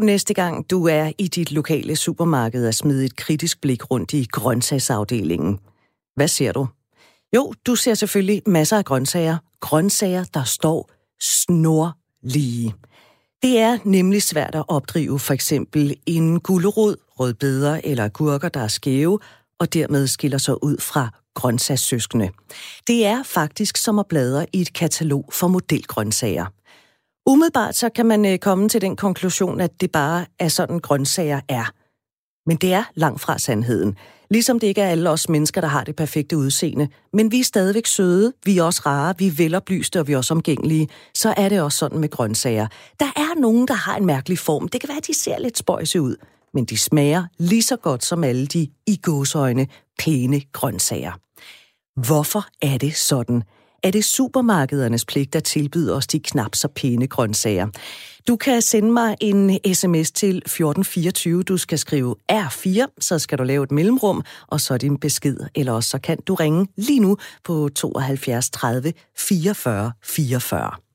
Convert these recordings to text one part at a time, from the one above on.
næste gang du er i dit lokale supermarked og smide et kritisk blik rundt i grøntsagsafdelingen? Hvad ser du? Jo, du ser selvfølgelig masser af grøntsager. Grøntsager, der står snorlige. Det er nemlig svært at opdrive for eksempel en gulerod, rødbeder eller gurker, der er skæve, og dermed skiller sig ud fra grøntsagssøskende. Det er faktisk som at bladre i et katalog for modelgrøntsager. Umiddelbart så kan man øh, komme til den konklusion, at det bare er sådan grøntsager er. Men det er langt fra sandheden. Ligesom det ikke er alle os mennesker, der har det perfekte udseende. Men vi er stadigvæk søde, vi er også rare, vi er veloplyste og vi er også omgængelige. Så er det også sådan med grøntsager. Der er nogen, der har en mærkelig form. Det kan være, at de ser lidt spøjse ud. Men de smager lige så godt som alle de i gåsøjne pæne grøntsager. Hvorfor er det sådan? Er det supermarkedernes pligt at tilbyde os de knap så pæne grøntsager. Du kan sende mig en sms til 1424. Du skal skrive R4, så skal du lave et mellemrum, og så din besked. Eller også så kan du ringe lige nu på 72 30 44 44.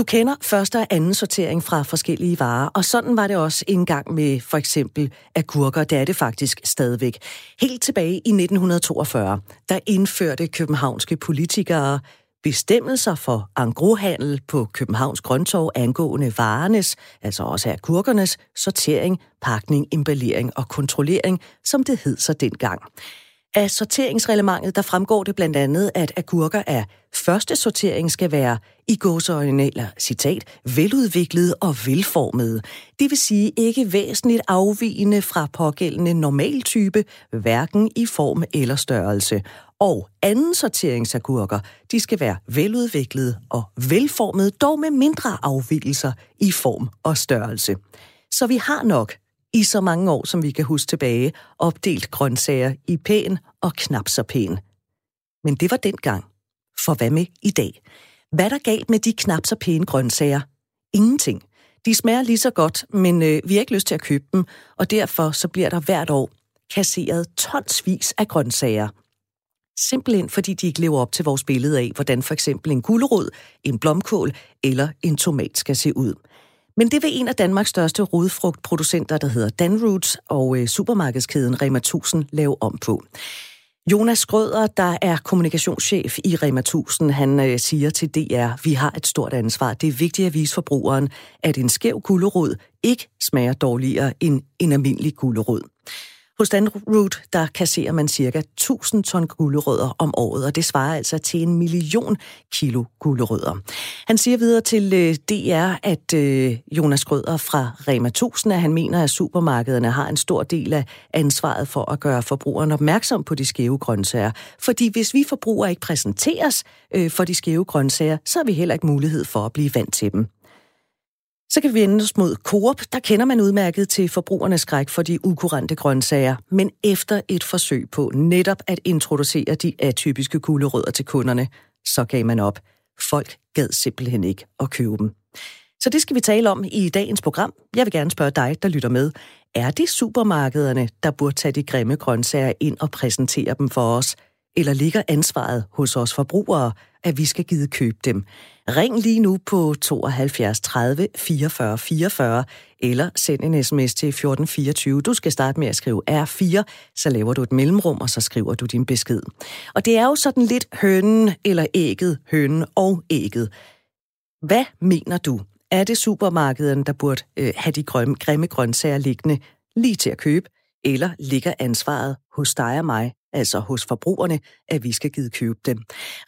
Du kender første og anden sortering fra forskellige varer, og sådan var det også en gang med for eksempel agurker. Det er det faktisk stadigvæk. Helt tilbage i 1942, der indførte københavnske politikere bestemmelser for angrohandel på Københavns Grøntorv angående varenes, altså også agurkernes, sortering, pakning, emballering og kontrollering, som det hed så dengang. Af sorteringsreglementet, der fremgår det blandt andet, at agurker af første sortering skal være i gåseøjne, eller citat, veludviklede og velformede. Det vil sige ikke væsentligt afvigende fra pågældende normaltype, hverken i form eller størrelse. Og anden sorteringsagurker, de skal være veludviklede og velformede, dog med mindre afvigelser i form og størrelse. Så vi har nok i så mange år, som vi kan huske tilbage, opdelt grøntsager i pæn og knap så pæn. Men det var dengang. For hvad med i dag? Hvad er der galt med de knap så pæne grøntsager? Ingenting. De smager lige så godt, men øh, vi har ikke lyst til at købe dem, og derfor så bliver der hvert år kasseret tonsvis af grøntsager. Simpelthen fordi de ikke lever op til vores billede af, hvordan for eksempel en gulerod, en blomkål eller en tomat skal se ud. Men det vil en af Danmarks største rodfrugtproducenter, der hedder Danroots, og øh, supermarkedskæden Rema 1000 lave om på. Jonas Skrøder, der er kommunikationschef i Rema 1000, han øh, siger til DR, vi har et stort ansvar. Det er vigtigt at vise forbrugeren, at en skæv gulerod ikke smager dårligere end en almindelig gulerod. Hos Danroot, der kasserer man cirka 1000 ton gulerødder om året, og det svarer altså til en million kilo gulerødder. Han siger videre til øh, DR, at øh, Jonas Grøder fra Rema 1000, at han mener, at supermarkederne har en stor del af ansvaret for at gøre forbrugerne opmærksom på de skæve grøntsager. Fordi hvis vi forbrugere ikke præsenteres øh, for de skæve grøntsager, så har vi heller ikke mulighed for at blive vant til dem. Så kan vi vende os mod Coop. Der kender man udmærket til forbrugernes skræk for de ukurante grøntsager. Men efter et forsøg på netop at introducere de atypiske kuglerødder til kunderne, så gav man op. Folk gad simpelthen ikke at købe dem. Så det skal vi tale om i dagens program. Jeg vil gerne spørge dig, der lytter med. Er det supermarkederne, der burde tage de grimme grøntsager ind og præsentere dem for os? Eller ligger ansvaret hos os forbrugere, at vi skal give købe dem? Ring lige nu på 72 30 44 44, eller send en sms til 1424. Du skal starte med at skrive R4, så laver du et mellemrum, og så skriver du din besked. Og det er jo sådan lidt hønen eller ægget, hønen og ægget. Hvad mener du? Er det supermarkederne, der burde øh, have de grømme, grimme grøntsager liggende lige til at købe? Eller ligger ansvaret hos dig og mig altså hos forbrugerne, at vi skal give købe dem.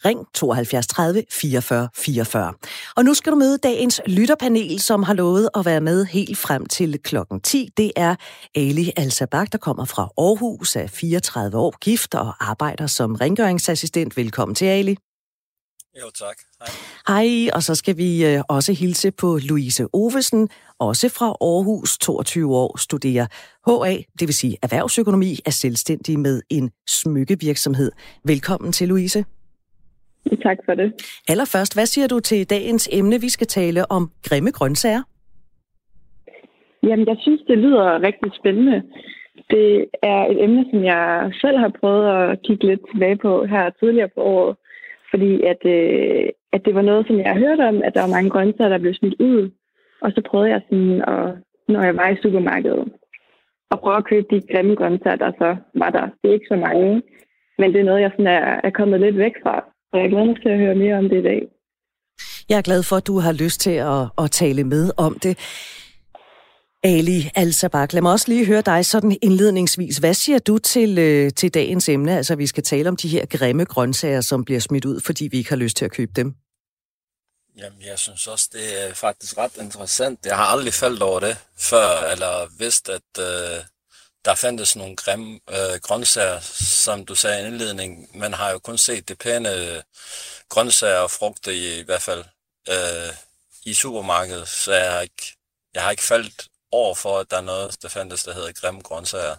Ring 72 30 44 44. Og nu skal du møde dagens lytterpanel, som har lovet at være med helt frem til klokken 10. Det er Ali Al-Sabak, der kommer fra Aarhus, er 34 år, gift og arbejder som rengøringsassistent. Velkommen til, Ali. Jo, tak. Hej. Hej, og så skal vi øh, også hilse på Louise Ovesen, også fra Aarhus, 22 år, studerer HA, det vil sige erhvervsøkonomi, er selvstændig med en smykkevirksomhed. Velkommen til, Louise. Tak for det. Allerførst, hvad siger du til dagens emne? Vi skal tale om grimme grøntsager. Jamen, jeg synes, det lyder rigtig spændende. Det er et emne, som jeg selv har prøvet at kigge lidt tilbage på her tidligere på året. Fordi at, øh, at det var noget, som jeg hørte om, at der var mange grøntsager, der blev smidt ud. Og så prøvede jeg sådan at når jeg var i supermarkedet. Og prøve at købe de grimme grøntsager, der så var der. Det er ikke så mange, men det er noget, jeg sådan er, er kommet lidt væk fra. Og jeg glæder mig til at høre mere om det i dag. Jeg er glad for, at du har lyst til at, at tale med om det. Ali Al-Sabak, lad mig også lige høre dig sådan indledningsvis. Hvad siger du til, øh, til dagens emne? Altså, vi skal tale om de her grimme grøntsager, som bliver smidt ud, fordi vi ikke har lyst til at købe dem. Jamen, jeg synes også, det er faktisk ret interessant. Jeg har aldrig faldt over det før, eller vidst, at øh, der fandtes nogle grimme øh, grøntsager, som du sagde i indledningen. Man har jo kun set det pæne øh, grøntsager og frugter i, i hvert fald øh, i supermarkedet, så jeg har ikke, jeg har ikke faldt over for, at der er noget, der fandtes, der hedder grimme grøntsager.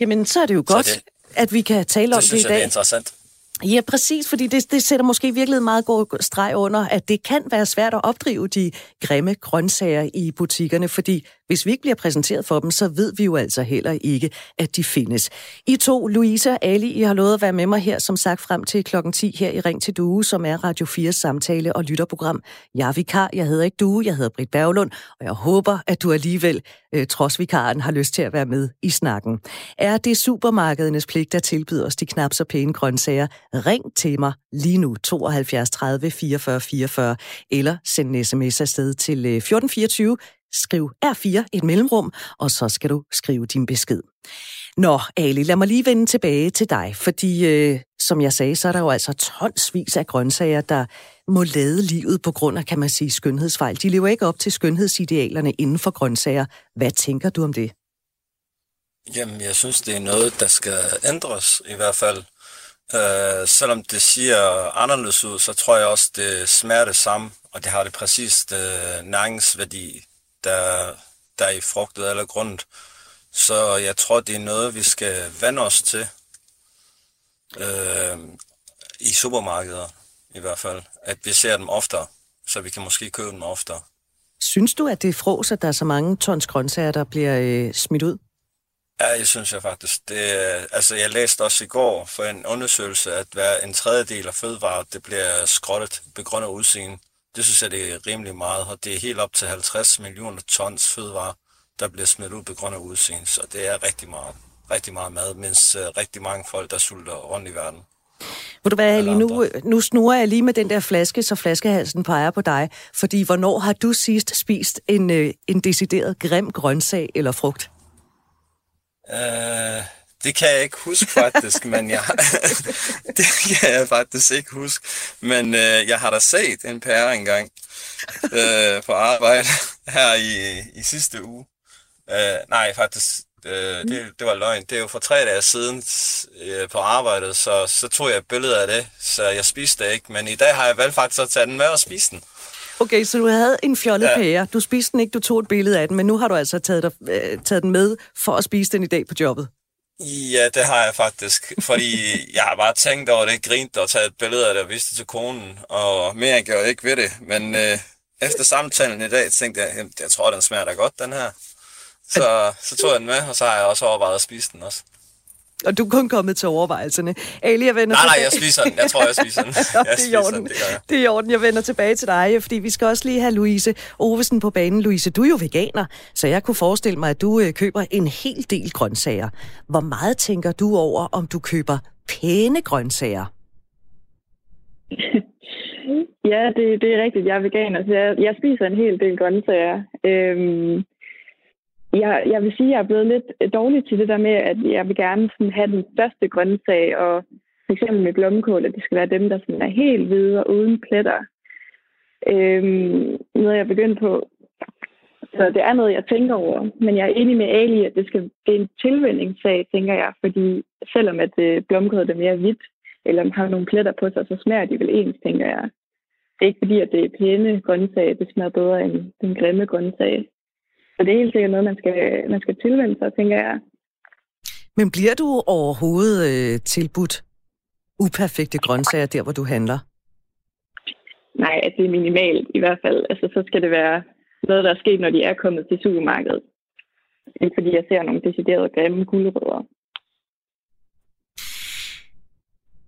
Jamen, så er det jo godt, det, at vi kan tale det om det i dag. Det synes jeg, det er interessant. Ja, præcis, fordi det, det sætter måske virkelig meget god streg under, at det kan være svært at opdrive de grimme grøntsager i butikkerne, fordi hvis vi ikke bliver præsenteret for dem, så ved vi jo altså heller ikke, at de findes. I to, Louise og Ali, I har lovet at være med mig her, som sagt, frem til klokken 10 her i Ring til Due, som er Radio 4 samtale- og lytterprogram. Jeg er vikar, jeg hedder ikke Due, jeg hedder Britt Berglund, og jeg håber, at du alligevel, øh, trods vikaren, har lyst til at være med i snakken. Er det supermarkedernes pligt at tilbyde os de knap så pæne grøntsager? Ring til mig lige nu, 72 30 44 44, eller send en sms afsted til øh, 1424 skriv R4 et mellemrum, og så skal du skrive din besked. Nå, Ali, lad mig lige vende tilbage til dig, fordi øh, som jeg sagde, så er der jo altså tonsvis af grøntsager, der må lade livet på grund af, kan man sige, skønhedsfejl. De lever ikke op til skønhedsidealerne inden for grøntsager. Hvad tænker du om det? Jamen, jeg synes, det er noget, der skal ændres i hvert fald. Øh, selvom det ser anderledes ud, så tror jeg også, det smager det samme, og det har det præcis det næringsværdi, der, der er i frugtet eller grundet. Så jeg tror, det er noget, vi skal vende os til øh, i supermarkeder i hvert fald. At vi ser dem oftere, så vi kan måske købe dem oftere. Synes du, at det er fros, at der er så mange tons grøntsager, der bliver øh, smidt ud? Ja, jeg synes jeg faktisk. Det, altså, jeg læste også i går for en undersøgelse, at hver en tredjedel af fødevarer, det bliver skrottet på grund af udseende. Det synes jeg, det er rimelig meget, og det er helt op til 50 millioner tons fødevarer, der bliver smidt ud på grund af udseende, så det er rigtig meget, rigtig meget mad, mens uh, rigtig mange folk, der sulter rundt i verden. Vil du være lige nu, nu snurrer jeg lige med den der flaske, så flaskehalsen peger på dig. Fordi hvornår har du sidst spist en, øh, en decideret grim grøntsag eller frugt? Uh, det kan jeg ikke huske faktisk, men jeg det kan jeg faktisk ikke huske. Men øh, jeg har da set en pære engang øh, på arbejde her i, i sidste uge. Øh, nej, faktisk, øh, det, det var løgn. Det er jo for tre dage siden øh, på arbejdet, så, så tog jeg et billede af det, så jeg spiste det ikke. Men i dag har jeg valgt faktisk at tage den med og spise den. Okay, så du havde en fjollet ja. pære. Du spiste den ikke, du tog et billede af den, men nu har du altså taget, dig, øh, taget den med for at spise den i dag på jobbet. Ja, det har jeg faktisk, fordi jeg har bare tænkt over det, grint og taget et billede af det og viste det til konen, og mere gjorde jeg ikke ved det. Men øh, efter samtalen i dag tænkte jeg, jeg tror, den smager da godt, den her. Så, så tog jeg den med, og så har jeg også overvejet at spise den også. Og du er kun kommet til overvejelserne. Ali, jeg vender nej, nej, jeg spiser den. Jeg tror, jeg spiser den. Jeg det, er orden. Den, det, gør jeg. det er i orden. Jeg vender tilbage til dig, fordi vi skal også lige have Louise Ovesen på banen. Louise, du er jo veganer, så jeg kunne forestille mig, at du øh, køber en hel del grøntsager. Hvor meget tænker du over, om du køber pæne grøntsager? Ja, det, det er rigtigt. Jeg er veganer, så jeg, jeg spiser en hel del grøntsager. Øhm, jeg, jeg vil sige, at jeg er blevet lidt øh, dårlig til det der med, at jeg vil gerne sådan have den største grøntsag, og for eksempel med blomkål, at det skal være dem, der sådan er helt hvide og uden pletter. Øhm, noget, jeg er begyndt på. Så det er noget, jeg tænker over. Men jeg er enig med Ali, at det, skal, det er en tilvændingssag, tænker jeg. Fordi selvom at øh, blomkål er mere hvidt, eller har nogle pletter på sig, så smager de vel ens, tænker jeg. Det er ikke fordi, at det er pæne grøntsager, det smager bedre end den grimme grøntsag. Så det er helt sikkert noget, man skal, man skal tilvende sig, tænker jeg. Men bliver du overhovedet øh, tilbudt uperfekte grøntsager der, hvor du handler? Nej, altså det er minimalt i hvert fald. Altså så skal det være noget, der er sket, når de er kommet til supermarkedet. Ikke fordi jeg ser nogle deciderede grimme guldrødder.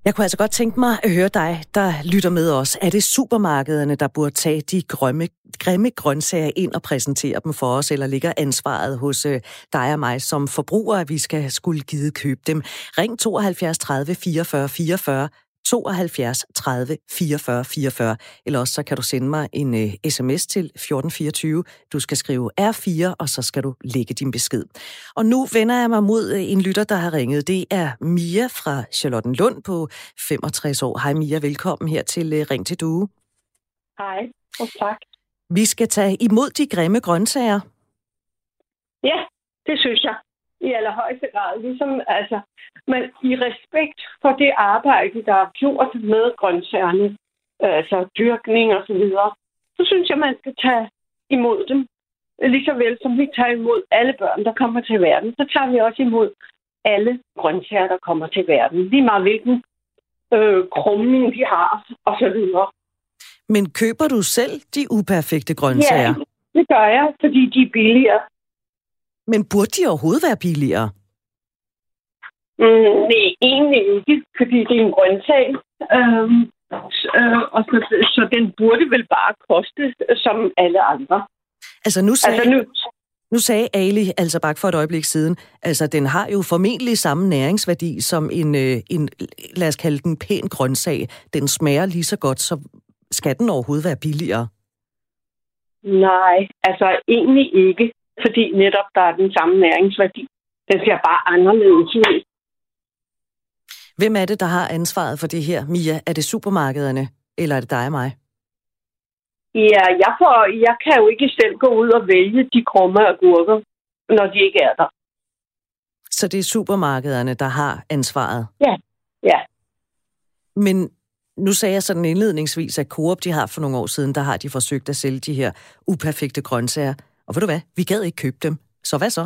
Jeg kunne altså godt tænke mig at høre dig, der lytter med os. Er det supermarkederne, der burde tage de grimme, grimme grøntsager ind og præsentere dem for os, eller ligger ansvaret hos øh, dig og mig som forbrugere, at vi skal skulle give købe dem? Ring 72 30 44 44 72 30 44 44, eller også så kan du sende mig en uh, sms til 1424. Du skal skrive R4, og så skal du lægge din besked. Og nu vender jeg mig mod uh, en lytter, der har ringet. Det er Mia fra Charlottenlund på 65 år. Hej Mia, velkommen her til uh, Ring til Due. Hej, og tak. Vi skal tage imod de grimme grøntsager. Ja, det synes jeg i allerhøjeste grad. Ligesom, altså, men i respekt for det arbejde, der er gjort med grøntsagerne, altså dyrkning og så videre, så synes jeg, man skal tage imod dem. Lige så vel som vi tager imod alle børn, der kommer til verden, så tager vi også imod alle grøntsager, der kommer til verden. Lige meget hvilken øh, krumning de har, og så videre. Men køber du selv de uperfekte grøntsager? Ja, det gør jeg, fordi de er billigere. Men burde de overhovedet være billigere? Mm, nej, egentlig ikke, fordi det er en grøntsag. Øhm, øh, og så, så den burde vel bare koste som alle andre. Altså nu sagde, altså nu, nu sagde Ali altså bare for et øjeblik siden, altså den har jo formentlig samme næringsværdi som en, øh, en lad os kalde den pæn grøntsag. Den smager lige så godt, så skal den overhovedet være billigere? Nej, altså egentlig ikke fordi netop der er den samme næringsværdi. Den ser bare anderledes ud. Hvem er det, der har ansvaret for det her, Mia? Er det supermarkederne, eller er det dig og mig? Ja, jeg, får, jeg kan jo ikke selv gå ud og vælge de krumme agurker, når de ikke er der. Så det er supermarkederne, der har ansvaret? Ja, ja. Men nu sagde jeg sådan indledningsvis, at Coop, de har for nogle år siden, der har de forsøgt at sælge de her uperfekte grøntsager. Og ved du hvad? Vi gad ikke købe dem. Så hvad så?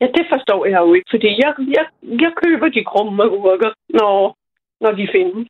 Ja, det forstår jeg jo ikke, fordi jeg, jeg, jeg køber de krumme agurker, når, når de findes.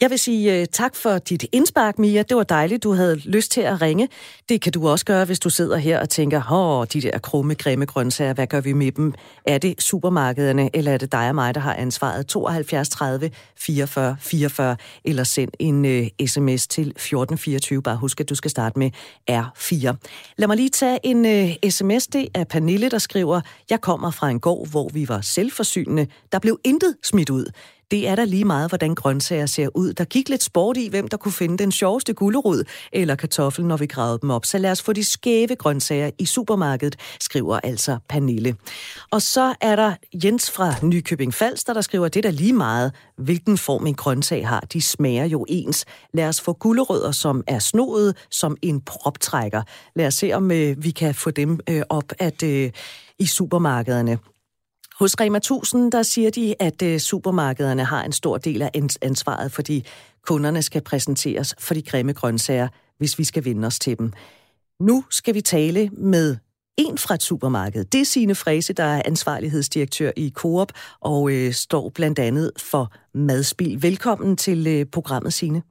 Jeg vil sige uh, tak for dit indspark, Mia. Det var dejligt, du havde lyst til at ringe. Det kan du også gøre, hvis du sidder her og tænker, åh, de der krumme, grimme grøntsager, hvad gør vi med dem? Er det supermarkederne, eller er det dig og mig, der har ansvaret? 72 30 44 44, eller send en øh, uh, sms til 1424. Bare husk, at du skal starte med R4. Lad mig lige tage en øh, uh, sms. Det er Pernille, der skriver, jeg kommer fra en gård, hvor vi var selvforsynende. Der blev intet smidt ud. Det er da lige meget, hvordan grøntsager ser ud. Der gik lidt sport i, hvem der kunne finde den sjoveste gulerod eller kartoffel, når vi gravede dem op. Så lad os få de skæve grøntsager i supermarkedet, skriver altså Pernille. Og så er der Jens fra Nykøbing Falster, der skriver, det er da lige meget, hvilken form en grøntsag har. De smager jo ens. Lad os få gulerødder, som er snoet som en proptrækker. Lad os se, om øh, vi kan få dem øh, op at, øh, i supermarkederne. Hos Rema 1000, der siger de, at øh, supermarkederne har en stor del af ansvaret, fordi kunderne skal præsenteres for de grimme grøntsager, hvis vi skal vinde os til dem. Nu skal vi tale med en fra et supermarked. Det er Signe Frese, der er ansvarlighedsdirektør i Coop og øh, står blandt andet for madspil. Velkommen til øh, programmet, Signe.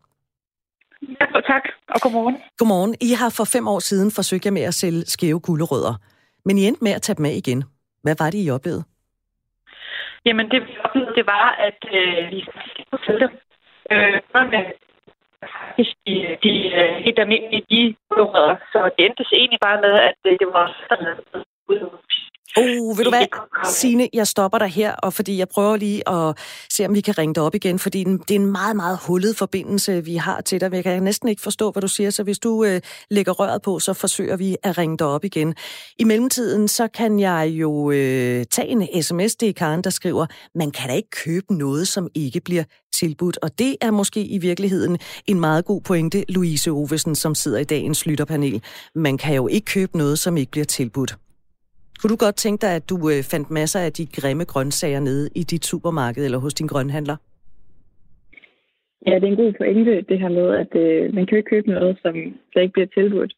Ja, tak, og godmorgen. Godmorgen. I har for fem år siden forsøgt jer med at sælge skæve gulerødder, men I endte med at tage dem af igen. Hvad var det, I oplevede? Jamen, det vi oplevede, det var, at øh, vi skulle følge dem. Øh, faktisk øh, de, de helt almindelige de så det endte egentlig bare med, at øh, det var Oh, ved du hvad, Signe, jeg stopper dig her, og fordi jeg prøver lige at se, om vi kan ringe dig op igen, fordi det er en meget, meget hullet forbindelse, vi har til dig. Jeg kan næsten ikke forstå, hvad du siger, så hvis du øh, lægger røret på, så forsøger vi at ringe dig op igen. I mellemtiden, så kan jeg jo øh, tage en sms, det er Karen, der skriver, man kan da ikke købe noget, som ikke bliver tilbudt, og det er måske i virkeligheden en meget god pointe, Louise Ovesen, som sidder i dagens lytterpanel. Man kan jo ikke købe noget, som ikke bliver tilbudt. Kunne du godt tænke dig, at du øh, fandt masser af de grimme grøntsager nede i dit supermarked eller hos din grønhandler? Ja, det er en god pointe, det her med, at øh, man kan ikke købe noget, som der ikke bliver tilbudt.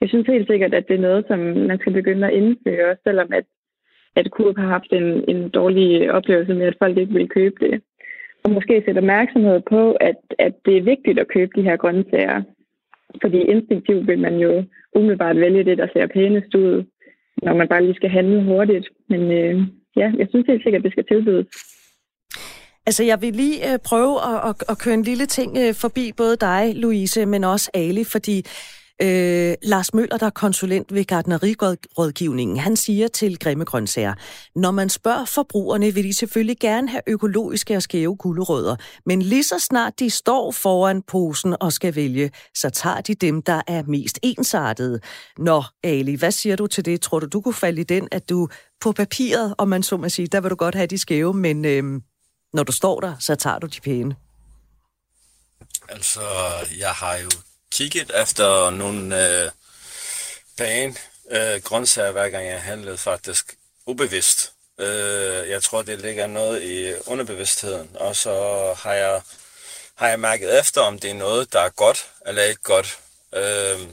Jeg synes helt sikkert, at det er noget, som man skal begynde at indføre, selvom at, at Coop har haft en, en dårlig oplevelse med, at folk ikke vil købe det. Og måske sætte opmærksomhed på, at, at det er vigtigt at købe de her grøntsager. Fordi instinktivt vil man jo umiddelbart vælge det, der ser pænest ud når man bare lige skal handle hurtigt. Men øh, ja, jeg synes helt sikkert, at det skal tilbydes. Altså, jeg vil lige øh, prøve at, at, at køre en lille ting øh, forbi både dig, Louise, men også Ali, fordi Øh, Lars Møller, der er konsulent ved Gardnerirådgivningen, han siger til Grimme Grøntsager, når man spørger forbrugerne, vil de selvfølgelig gerne have økologiske og skæve gulerødder, men lige så snart de står foran posen og skal vælge, så tager de dem, der er mest ensartede. Nå, Ali, hvad siger du til det? Tror du, du kunne falde i den, at du på papiret, om man så må sige, der vil du godt have de skæve, men øh, når du står der, så tager du de pæne? Altså, jeg har jo kigget efter nogle øh, pæne øh, grøntsager, hver gang jeg handlede faktisk ubevidst. Øh, jeg tror, det ligger noget i underbevidstheden, og så har jeg, har jeg mærket efter, om det er noget, der er godt eller ikke godt. Øh,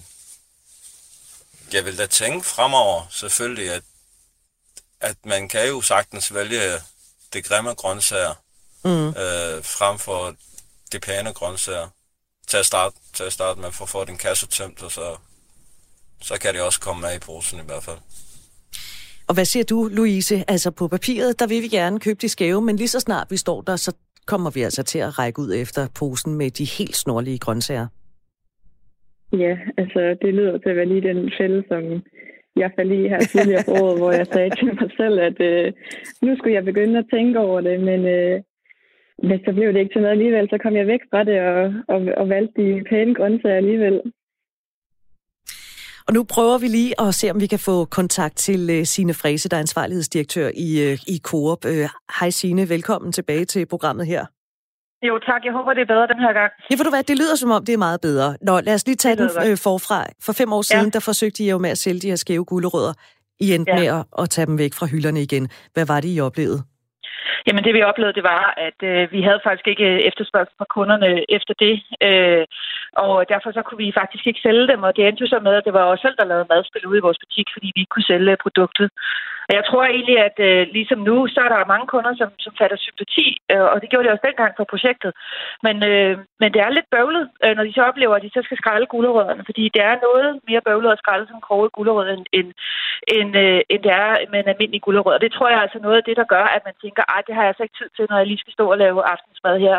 jeg vil da tænke fremover selvfølgelig, at, at man kan jo sagtens vælge det grimme grøntsager mm. øh, frem for de pæne grøntsager til at starte, til at starte med, for at få din kasse tømt, og så, så kan det også komme med i posen i hvert fald. Og hvad siger du, Louise? Altså på papiret, der vil vi gerne købe de skæve, men lige så snart vi står der, så kommer vi altså til at række ud efter posen med de helt snorlige grøntsager. Ja, altså det lyder til at være lige den fælde, som jeg faldt i her tidligere på året, hvor jeg sagde til mig selv, at øh, nu skulle jeg begynde at tænke over det, men øh, men så blev det ikke til noget alligevel. Så kom jeg væk fra det og, og, og valgte de pæne grøntsager alligevel. Og nu prøver vi lige at se, om vi kan få kontakt til uh, Signe Frese, der er ansvarlighedsdirektør i, uh, i Coop. Uh, hej Signe, velkommen tilbage til programmet her. Jo tak, jeg håber det er bedre den her gang. Ja, for du hvad, det lyder som om det er meget bedre. Nå, lad os lige tage den øh, forfra. For fem år siden, ja. der forsøgte I jo med at sælge de her skæve gulerødder. I endte ja. med at, at tage dem væk fra hylderne igen. Hvad var det, I oplevede? Jamen det vi oplevede, det var, at øh, vi havde faktisk ikke øh, efterspørgsel fra kunderne efter det. Øh, og derfor så kunne vi faktisk ikke sælge dem, og det endte jo så med, at det var os selv, der lavede madspil ude i vores butik, fordi vi ikke kunne sælge produktet. Og jeg tror egentlig, at øh, ligesom nu, så er der mange kunder, som, som fatter sympati, øh, og det gjorde de også dengang for projektet. Men, øh, men det er lidt bøvlet, øh, når de så oplever, at de så skal skralde gulerødderne, fordi det er noget mere bøvlet at skralde som kroget gulerød, end, end, end, øh, end det er med en almindelig gulerød. Og det tror jeg er altså noget af det, der gør, at man tænker, at det har jeg altså ikke tid til, når jeg lige skal stå og lave aftensmad her,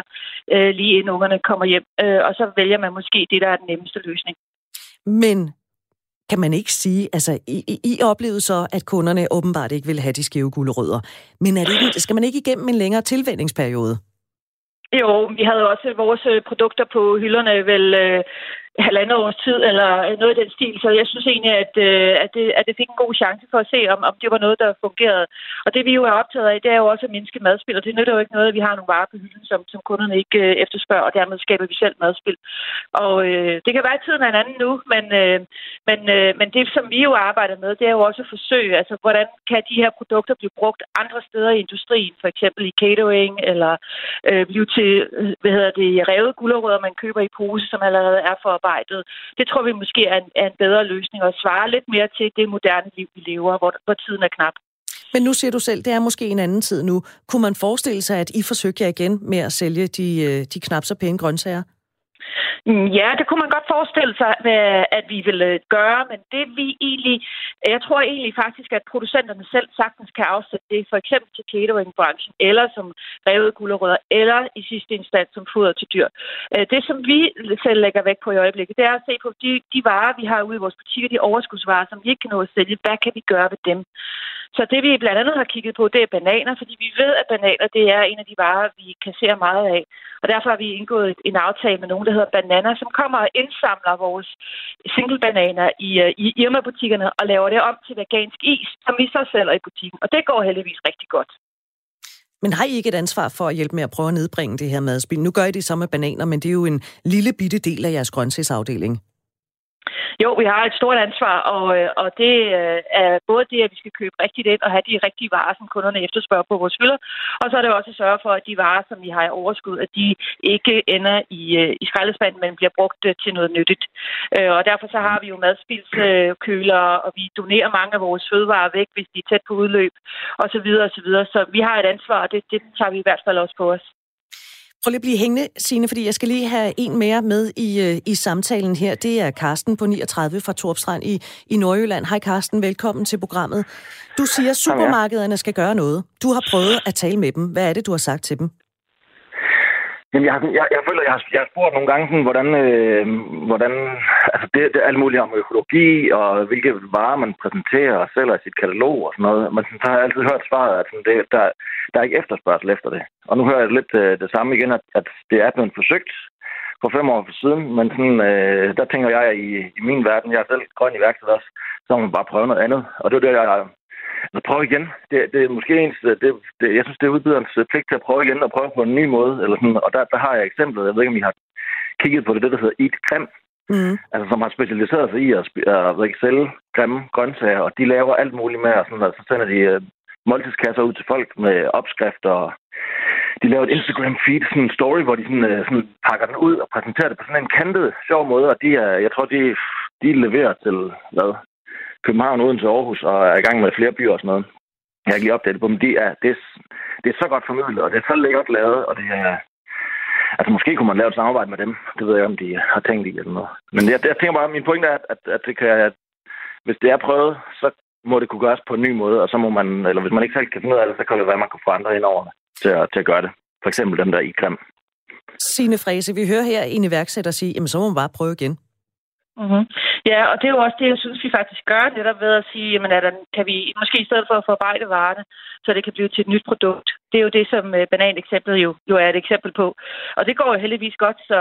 øh, lige inden ungerne kommer hjem. Øh, og så vælger man måske det, der er den nemmeste løsning. Men kan man ikke sige, altså I, I oplevede så, at kunderne åbenbart ikke ville have de skæve gulerødder. Men er det ikke, skal man ikke igennem en længere tilvændingsperiode? Jo, vi havde også vores øh, produkter på hylderne vel øh, halvandet års tid, eller noget i den stil. Så jeg synes egentlig, at, øh, at, det, at det fik en god chance for at se, om, om det var noget, der fungerede. Og det vi jo er optaget af, det er jo også at mindske madspil, og det nytter jo ikke noget, at vi har nogle varer på hylden, som, som kunderne ikke øh, efterspørger, og dermed skaber vi selv madspil. Og øh, det kan være, at tiden er en anden nu, men, øh, men, øh, men det, som vi jo arbejder med, det er jo også at forsøge, altså hvordan kan de her produkter blive brugt andre steder i industrien, for eksempel i catering, eller øh, blive til, øh, hvad hedder det, revet gulerødder, man køber i pose, som allerede er for arbejdet. Det tror vi måske er en, er en bedre løsning og svare lidt mere til det moderne liv, vi lever, hvor, hvor tiden er knap. Men nu siger du selv, det er måske en anden tid nu. Kunne man forestille sig, at I forsøger igen med at sælge de, øh, de knap så pæne grøntsager? Mm, ja, det kunne man godt forestille sig, øh, at vi ville øh, gøre, men det vi egentlig, jeg tror egentlig faktisk, at producenterne selv sagtens kan afsætte det, for eksempel til cateringbranchen, eller som revet gulerødder, eller i sidste instans som foder til dyr. Øh, det, som vi selv lægger væk på i øjeblikket, det er at se på de, de varer, vi har ude i vores butikker, de overskudsvarer, som vi ikke kan nå at sælge. Hvad kan vi gøre ved dem? Så det vi blandt andet har kigget på, det er bananer, fordi vi ved, at bananer det er en af de varer, vi kasserer meget af. Og derfor har vi indgået en aftale med nogen, der hedder Banana, som kommer og indsamler vores single-bananer i, øh, i Irma-butikkerne og laver det om til vegansk is, som vi så sælger i butikken. Og det går heldigvis rigtig godt. Men har I ikke et ansvar for at hjælpe med at prøve at nedbringe det her madspil? Nu gør I det så med bananer, men det er jo en lille bitte del af jeres grøntsagsafdeling. Jo, vi har et stort ansvar, og, øh, og det øh, er både det, at vi skal købe rigtigt ind og have de rigtige varer, som kunderne efterspørger på vores hylder, og så er det også at sørge for, at de varer, som vi har i overskud, at de ikke ender i, øh, i skraldespanden, men bliver brugt til noget nyttigt. Og derfor så har vi jo madspildskøler, og vi donerer mange af vores fødevarer væk, hvis de er tæt på udløb, osv. osv. Så vi har et ansvar, og det, det tager vi i hvert fald også på os. Prøv lige at blive hængende, Signe, fordi jeg skal lige have en mere med i, øh, i samtalen her. Det er Karsten på 39 fra Torpstrand i, i Nordjylland. Hej Karsten, velkommen til programmet. Du siger, at supermarkederne skal gøre noget. Du har prøvet at tale med dem. Hvad er det, du har sagt til dem? Jamen, jeg, jeg, jeg føler, jeg har, jeg har spurgt nogle gange, sådan, hvordan, øh, hvordan altså det, det er alt muligt om økologi, og hvilke varer man præsenterer og sælger i sit katalog og sådan noget. Men sådan, så har jeg altid hørt svaret, at sådan, det, der, der er ikke efterspørgsel efter det. Og nu hører jeg lidt øh, det samme igen, at, at det er blevet forsøgt for fem år siden, men sådan, øh, der tænker jeg i, i min verden, jeg er selv grøn iværksætter også, så må man bare prøve noget andet. Og det er det, jeg Altså, prøv igen. Det, det er måske ens, øh, det, det, jeg synes, det er udbyderens øh, pligt til at prøve igen og prøve på en ny måde. Eller sådan, og der, der har jeg eksemplet, jeg ved ikke, om I har kigget på det, det der hedder Eat Creme, mm. altså, som har specialiseret sig i at, at, at sælge grimme grøntsager, og de laver alt muligt med, og sådan, og så sender de uh, måltidskasser ud til folk med opskrifter, og de laver et Instagram-feed, sådan en story, hvor de sådan, uh, sådan pakker den ud og præsenterer det på sådan en kantet, sjov måde, og de er, jeg tror, de, de leverer til, hvad, København, uden til Aarhus, og er i gang med flere byer og sådan noget. Jeg har lige det på, men de er, det, er, det er så godt formidlet, og det er så lækkert lavet, og det er... Altså, måske kunne man lave et samarbejde med dem. Det ved jeg om de har tænkt i eller noget. Men jeg, jeg tænker bare, min pointe er, at, at, det kan, at hvis det er prøvet, så må det kunne gøres på en ny måde, og så må man, eller hvis man ikke selv kan finde ud af det, så kan det være, at man kan få andre ind over til at, til at gøre det. For eksempel dem der i Grim. Signe Frese, vi hører her en iværksætter sige, jamen så må man bare prøve igen. Mm-hmm. Ja, og det er jo også det, jeg synes, vi faktisk gør netop ved at sige, jamen, at kan vi måske i stedet for at forarbejde varerne, så det kan blive til et nyt produkt. Det er jo det, som øh, bananeksemplet jo, jo er et eksempel på. Og det går jo heldigvis godt, så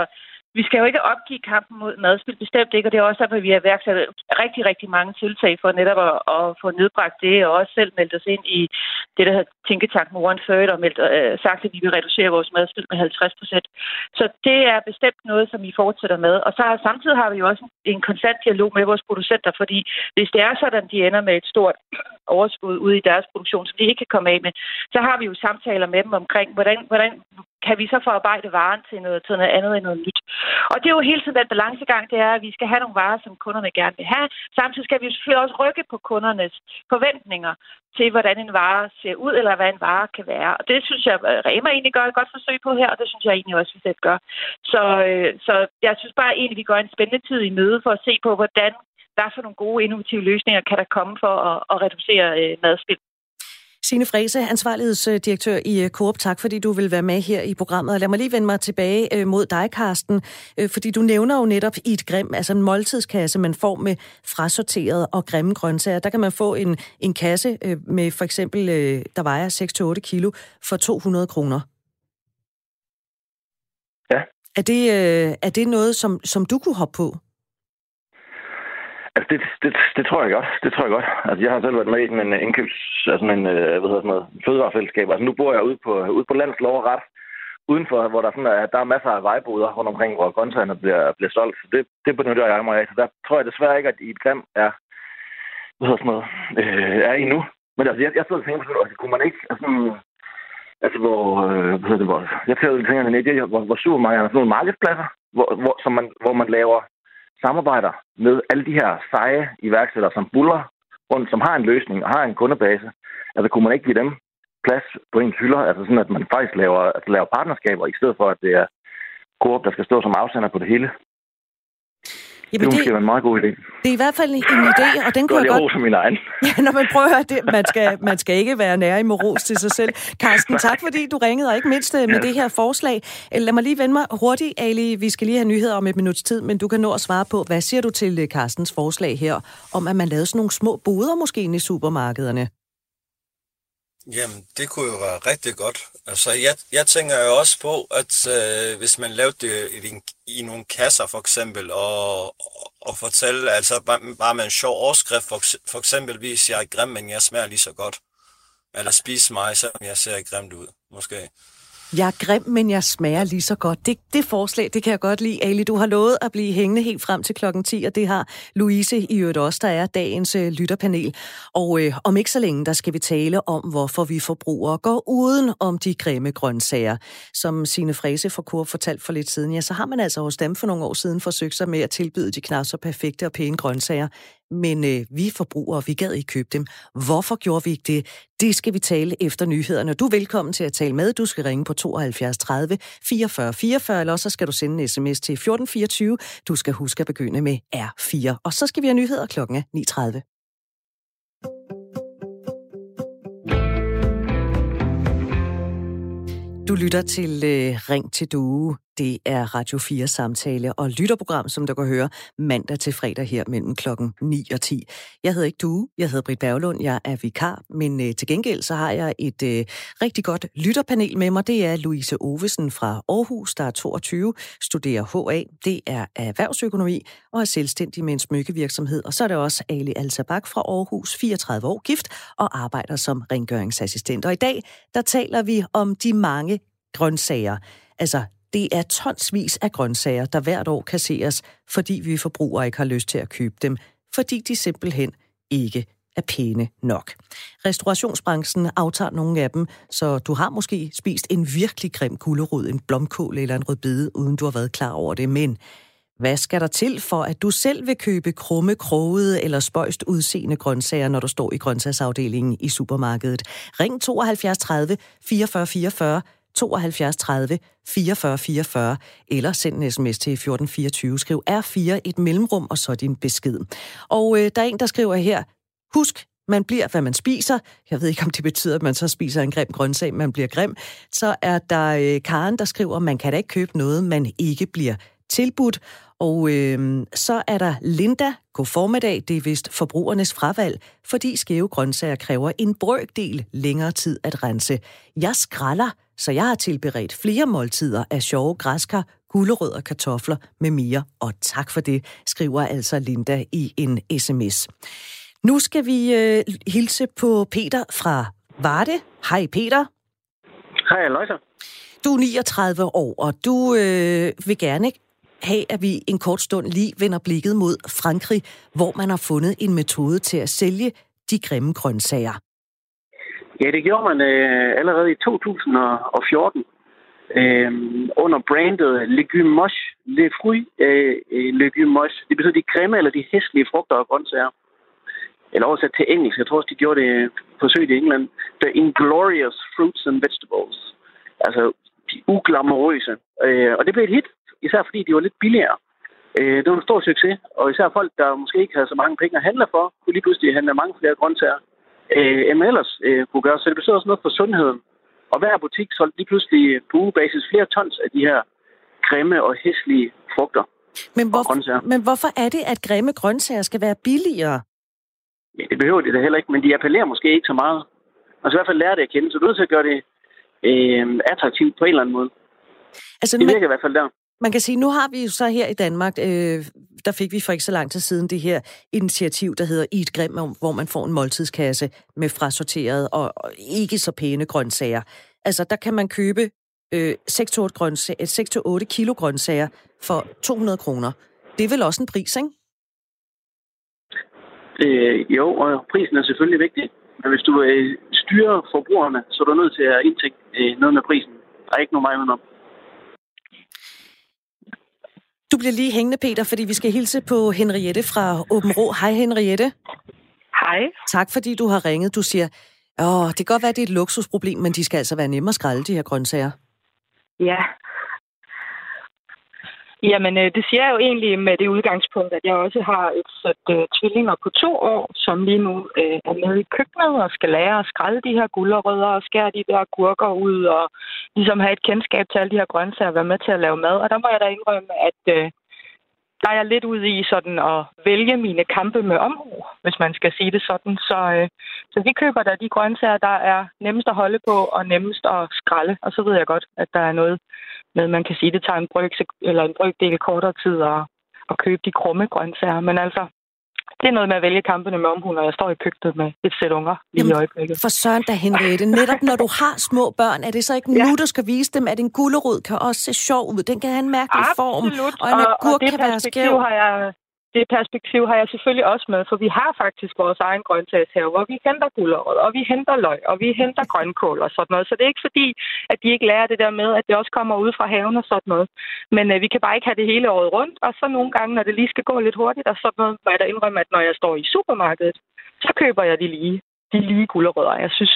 vi skal jo ikke opgive kampen mod madspil, bestemt ikke, og det er også derfor, vi har værksat rigtig, rigtig mange tiltag for netop at, at få nedbragt det, og også selv meldt os ind i det, der hedder Tænketanken One Third, og meldt, øh, sagt, at vi vil reducere vores madspil med 50 procent. Så det er bestemt noget, som vi fortsætter med. Og så samtidig har vi jo også en konstant dialog med vores producenter, fordi hvis det er sådan, de ender med et stort overskud ude i deres produktion, som de ikke kan komme af med, så har vi jo samtaler med dem omkring, hvordan, hvordan kan vi så forarbejde varen til noget, til noget andet end noget nyt. Og det er jo hele tiden den balancegang, det er, at vi skal have nogle varer, som kunderne gerne vil have. Samtidig skal vi jo selvfølgelig også rykke på kundernes forventninger til, hvordan en vare ser ud, eller hvad en vare kan være. Og det synes jeg, øh, Rema egentlig gør et godt forsøg på her, og det synes jeg egentlig også, vi selv gør. Så, øh, så jeg synes bare egentlig, vi går en spændende tid i møde for at se på, hvordan hvad for nogle gode innovative løsninger kan der komme for at, at reducere øh, madspild. Signe Frese, ansvarlighedsdirektør i øh, Coop, tak fordi du vil være med her i programmet. Lad mig lige vende mig tilbage øh, mod dig, Karsten, øh, fordi du nævner jo netop i et grim, altså en måltidskasse, man får med frasorteret og grimme grøntsager. Der kan man få en, en kasse med for eksempel, der vejer 6-8 kilo for 200 kroner. Ja. Er det, er det noget, som, som du kunne hoppe på? Altså, det, det, det, tror jeg godt. Det tror jeg godt. Altså, jeg har selv været med i en øh, indkøbs... Altså, en, øh, hvad hedder sådan noget, fødevarefællesskab. Altså, nu bor jeg ude på, ude på landets lov og ret. Udenfor, hvor der, sådan er, der er masser af vejboder rundt omkring, hvor grøntsagerne bliver, bliver solgt. Så det, det benytter jeg mig af. Så der tror jeg desværre ikke, at i et grim er, hvad hedder sådan noget, øh, er i nu. Men altså, jeg, jeg sidder og tænker på, altså, kunne man ikke... Altså, altså hvor, øh, hvad hedder det, hvor, jeg tænker, at hvor, hvor supermarkederne er sådan nogle markedspladser, hvor, hvor, som man, hvor man laver samarbejder med alle de her seje iværksættere, som buller rundt, som har en løsning og har en kundebase. Altså kunne man ikke give dem plads på ens hylder, altså sådan, at man faktisk laver, altså, laver partnerskaber, i stedet for, at det er Coop, der skal stå som afsender på det hele. Jamen, det, det er en meget god idé. Det er i hvert fald en, idé, og den kunne jeg godt... Godt, min egen. Ja, når man prøver at høre det, man skal, man skal ikke være nær i moros til sig selv. Carsten, tak fordi du ringede, og ikke mindst øh, med ja. det her forslag. Øh, lad mig lige vende mig hurtigt, Ali. Vi skal lige have nyheder om et minuts tid, men du kan nå at svare på, hvad siger du til øh, Carstens forslag her, om at man lavede sådan nogle små boder måske i supermarkederne? Jamen, det kunne jo være rigtig godt. Altså, jeg, jeg tænker jo også på, at øh, hvis man lavede det i, i nogle kasser for eksempel, og, og fortælle, altså bare, bare med en sjov overskrift, for, for eksempelvis, jeg er grim, men jeg smager lige så godt. Eller spis mig, så jeg ser grimt ud, måske. Jeg er grim, men jeg smager lige så godt. Det, det forslag, det kan jeg godt lide. Ali, du har lovet at blive hængende helt frem til klokken 10, og det har Louise i øvrigt også, der er dagens øh, lytterpanel. Og øh, om ikke så længe, der skal vi tale om, hvorfor vi forbrugere går uden om de grimme grøntsager. Som sine Frese fra Kur fortalte for lidt siden, ja, så har man altså hos dem for nogle år siden forsøgt sig med at tilbyde de knap så perfekte og pæne grøntsager men øh, vi forbrugere, vi gad ikke købe dem. Hvorfor gjorde vi ikke det? Det skal vi tale efter nyhederne. Du er velkommen til at tale med. Du skal ringe på 72 30 44 44, eller så skal du sende en sms til 1424. Du skal huske at begynde med R4. Og så skal vi have nyheder klokken 9.30. Du lytter til øh, Ring til Due. Det er Radio 4 samtale og lytterprogram, som du kan høre mandag til fredag her mellem klokken 9 og 10. Jeg hedder ikke Due, jeg hedder Britt Berglund, jeg er vikar, men øh, til gengæld så har jeg et øh, rigtig godt lytterpanel med mig. Det er Louise Ovesen fra Aarhus, der er 22, studerer HA, det er erhvervsøkonomi og er selvstændig med en smykkevirksomhed. Og så er det også Ali Alsabak fra Aarhus, 34 år gift og arbejder som rengøringsassistent. Og i dag, der taler vi om de mange grøntsager. Altså det er tonsvis af grøntsager, der hvert år kasseres, fordi vi forbrugere ikke har lyst til at købe dem, fordi de simpelthen ikke er pæne nok. Restaurationsbranchen aftager nogle af dem, så du har måske spist en virkelig grim gulerod, en blomkål eller en rødbede, uden du har været klar over det. Men hvad skal der til for, at du selv vil købe krumme, krogede eller spøjst udseende grøntsager, når du står i grøntsagsafdelingen i supermarkedet? Ring 72 30 44 44 72 30 44 44, eller send en sms til 1424. Skriv R4 et mellemrum, og så din besked. Og øh, der er en, der skriver her, husk, man bliver, hvad man spiser. Jeg ved ikke, om det betyder, at man så spiser en grim grøntsag, man bliver grim. Så er der øh, Karen, der skriver, man kan da ikke købe noget, man ikke bliver tilbudt. Og øh, så er der Linda. God formiddag. Det er vist forbrugernes fravalg, fordi skæve grøntsager kræver en brøkdel længere tid at rense. Jeg skralder, så jeg har tilberedt flere måltider af sjove græskar, gulerødder, kartofler med mere. Og tak for det, skriver altså Linda i en sms. Nu skal vi øh, hilse på Peter fra Varde. Hej Peter. Hej Aloysa. Du er 39 år, og du øh, vil gerne have, at vi en kort stund lige vender blikket mod Frankrig, hvor man har fundet en metode til at sælge de grimme grøntsager. Ja, det gjorde man øh, allerede i 2014 øh, under brandet Legumoche. Le fruit øh, øh Legumoche. Det betyder de grimme eller de hæslige frugter og grøntsager. Eller oversat til engelsk. Jeg tror også, de gjorde det forsøg i England. The Inglorious Fruits and Vegetables. Altså de uglamorøse. Øh, og det blev et hit især fordi de var lidt billigere. Øh, det var en stor succes, og især folk, der måske ikke havde så mange penge at handle for, kunne lige pludselig handle mange flere grøntsager, øh, end ellers øh, kunne gøre. Så det betød også noget for sundheden. Og hver butik solgte lige pludselig på ugebasis flere tons af de her grimme og hæslige frugter. Men, hvor, men hvorfor er det, at grimme grøntsager skal være billigere? Ja, det behøver de da heller ikke, men de appellerer måske ikke så meget. Altså i hvert fald lære det at kende, så du er nødt til at gøre det øh, attraktivt på en eller anden måde. Altså, det virker men... i hvert fald der man kan sige, nu har vi jo så her i Danmark, øh, der fik vi for ikke så lang tid siden det her initiativ, der hedder Eat Grim, hvor man får en måltidskasse med frasorteret og, og ikke så pæne grøntsager. Altså, der kan man købe øh, 6-8 øh, kilo grøntsager for 200 kroner. Det er vel også en pris, ikke? Øh, jo, og prisen er selvfølgelig vigtig. Men hvis du øh, styrer forbrugerne, så er du nødt til at indtægte øh, noget med prisen. Der er ikke nogen vej udenom. Du bliver lige hængende, Peter, fordi vi skal hilse på Henriette fra Åben Rå. Hej, Henriette. Hej. Tak, fordi du har ringet. Du siger, åh, det kan godt være, det er et luksusproblem, men de skal altså være nemme at skrælle, de her grøntsager. Ja, Jamen, øh, det siger jeg jo egentlig med det udgangspunkt, at jeg også har et sæt øh, tvillinger på to år, som lige nu øh, er med i køkkenet og skal lære at skrælle de her gulderødder og skære de der gurker ud og ligesom have et kendskab til alle de her grøntsager og være med til at lave mad. Og der må jeg da indrømme, at øh, der er jeg lidt ude i sådan at vælge mine kampe med omhu, hvis man skal sige det sådan. Så, øh, så vi køber da de grøntsager, der er nemmest at holde på og nemmest at skrælle. Og så ved jeg godt, at der er noget med, man kan sige, at det tager en, brøk, eller en brøkdel kortere tid at, at købe de krumme grøntsager. Men altså, det er noget med at vælge kampene med omhu, når jeg står i køkkenet med et sæt unger lige Jamen, i øjeblikket. For søren da, Henriette. Netop når du har små børn, er det så ikke ja. nu, du skal vise dem, at en gulerod kan også se sjov ud? Den kan have en mærkelig Absolut. form, og en agurk kan være skæv. har jeg det perspektiv har jeg selvfølgelig også med, for vi har faktisk vores egen grøntsagshave, hvor vi henter gulerod, og vi henter løg, og vi henter grønkål og sådan noget. Så det er ikke fordi, at de ikke lærer det der med, at det også kommer ud fra haven og sådan noget. Men øh, vi kan bare ikke have det hele året rundt, og så nogle gange, når det lige skal gå lidt hurtigt og sådan noget, må jeg da indrømme, at når jeg står i supermarkedet, så køber jeg de lige de lige gulerødder. Jeg synes,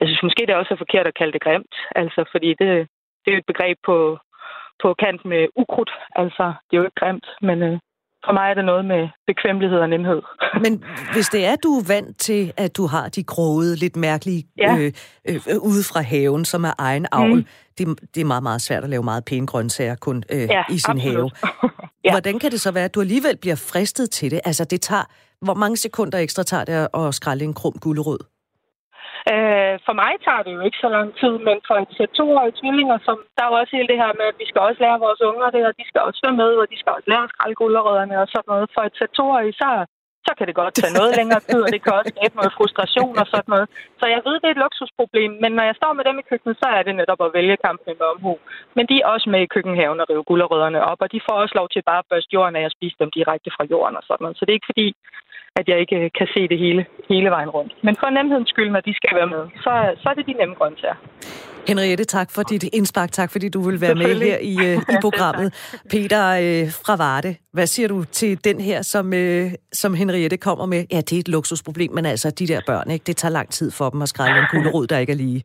jeg synes måske, det er også forkert at kalde det grimt, altså, fordi det, det er et begreb på, på kant med ukrudt. Altså, det er jo ikke grimt, men øh, for mig er det noget med bekvemmelighed og nemhed. Men hvis det er, du er vant til, at du har de grove, lidt mærkelige ja. øh, øh, ude fra haven, som er egen avl, mm. det, det er meget, meget svært at lave meget pæne grøntsager kun øh, ja, i sin absolut. have. ja. Hvordan kan det så være, at du alligevel bliver fristet til det? Altså, det tager... Hvor mange sekunder ekstra tager det at skrælle en krum gulerod? Øh, for mig tager det jo ikke så lang tid, men for et sæt toårige tvillinger, som der er jo også hele det her med, at vi skal også lære vores unger det, og de skal også være med, og de skal også lære at skrælle gulerødderne og sådan noget. For et sæt toårige, så, så kan det godt tage noget længere tid, og det kan også skabe noget frustration og sådan noget. Så jeg ved, det er et luksusproblem, men når jeg står med dem i køkkenet, så er det netop at vælge kampen med omhu. Men de er også med i køkkenhaven og rive gulerødderne op, og de får også lov til bare at børste jorden af og spise dem direkte fra jorden og sådan noget. Så det er ikke fordi, at jeg ikke øh, kan se det hele, hele vejen rundt. Men for nemhedens skyld, når de skal være med, så, så er det de nemme grøntsager. Henriette, tak for dit indspark. Tak fordi du vil være med her i, uh, i programmet. Peter uh, fra Varde, hvad siger du til den her, som, som Henriette kommer med? Ja, det er et luksusproblem, men altså de der børn, ikke? det tager lang tid for dem at skrælle en gulerod, der ikke er lige.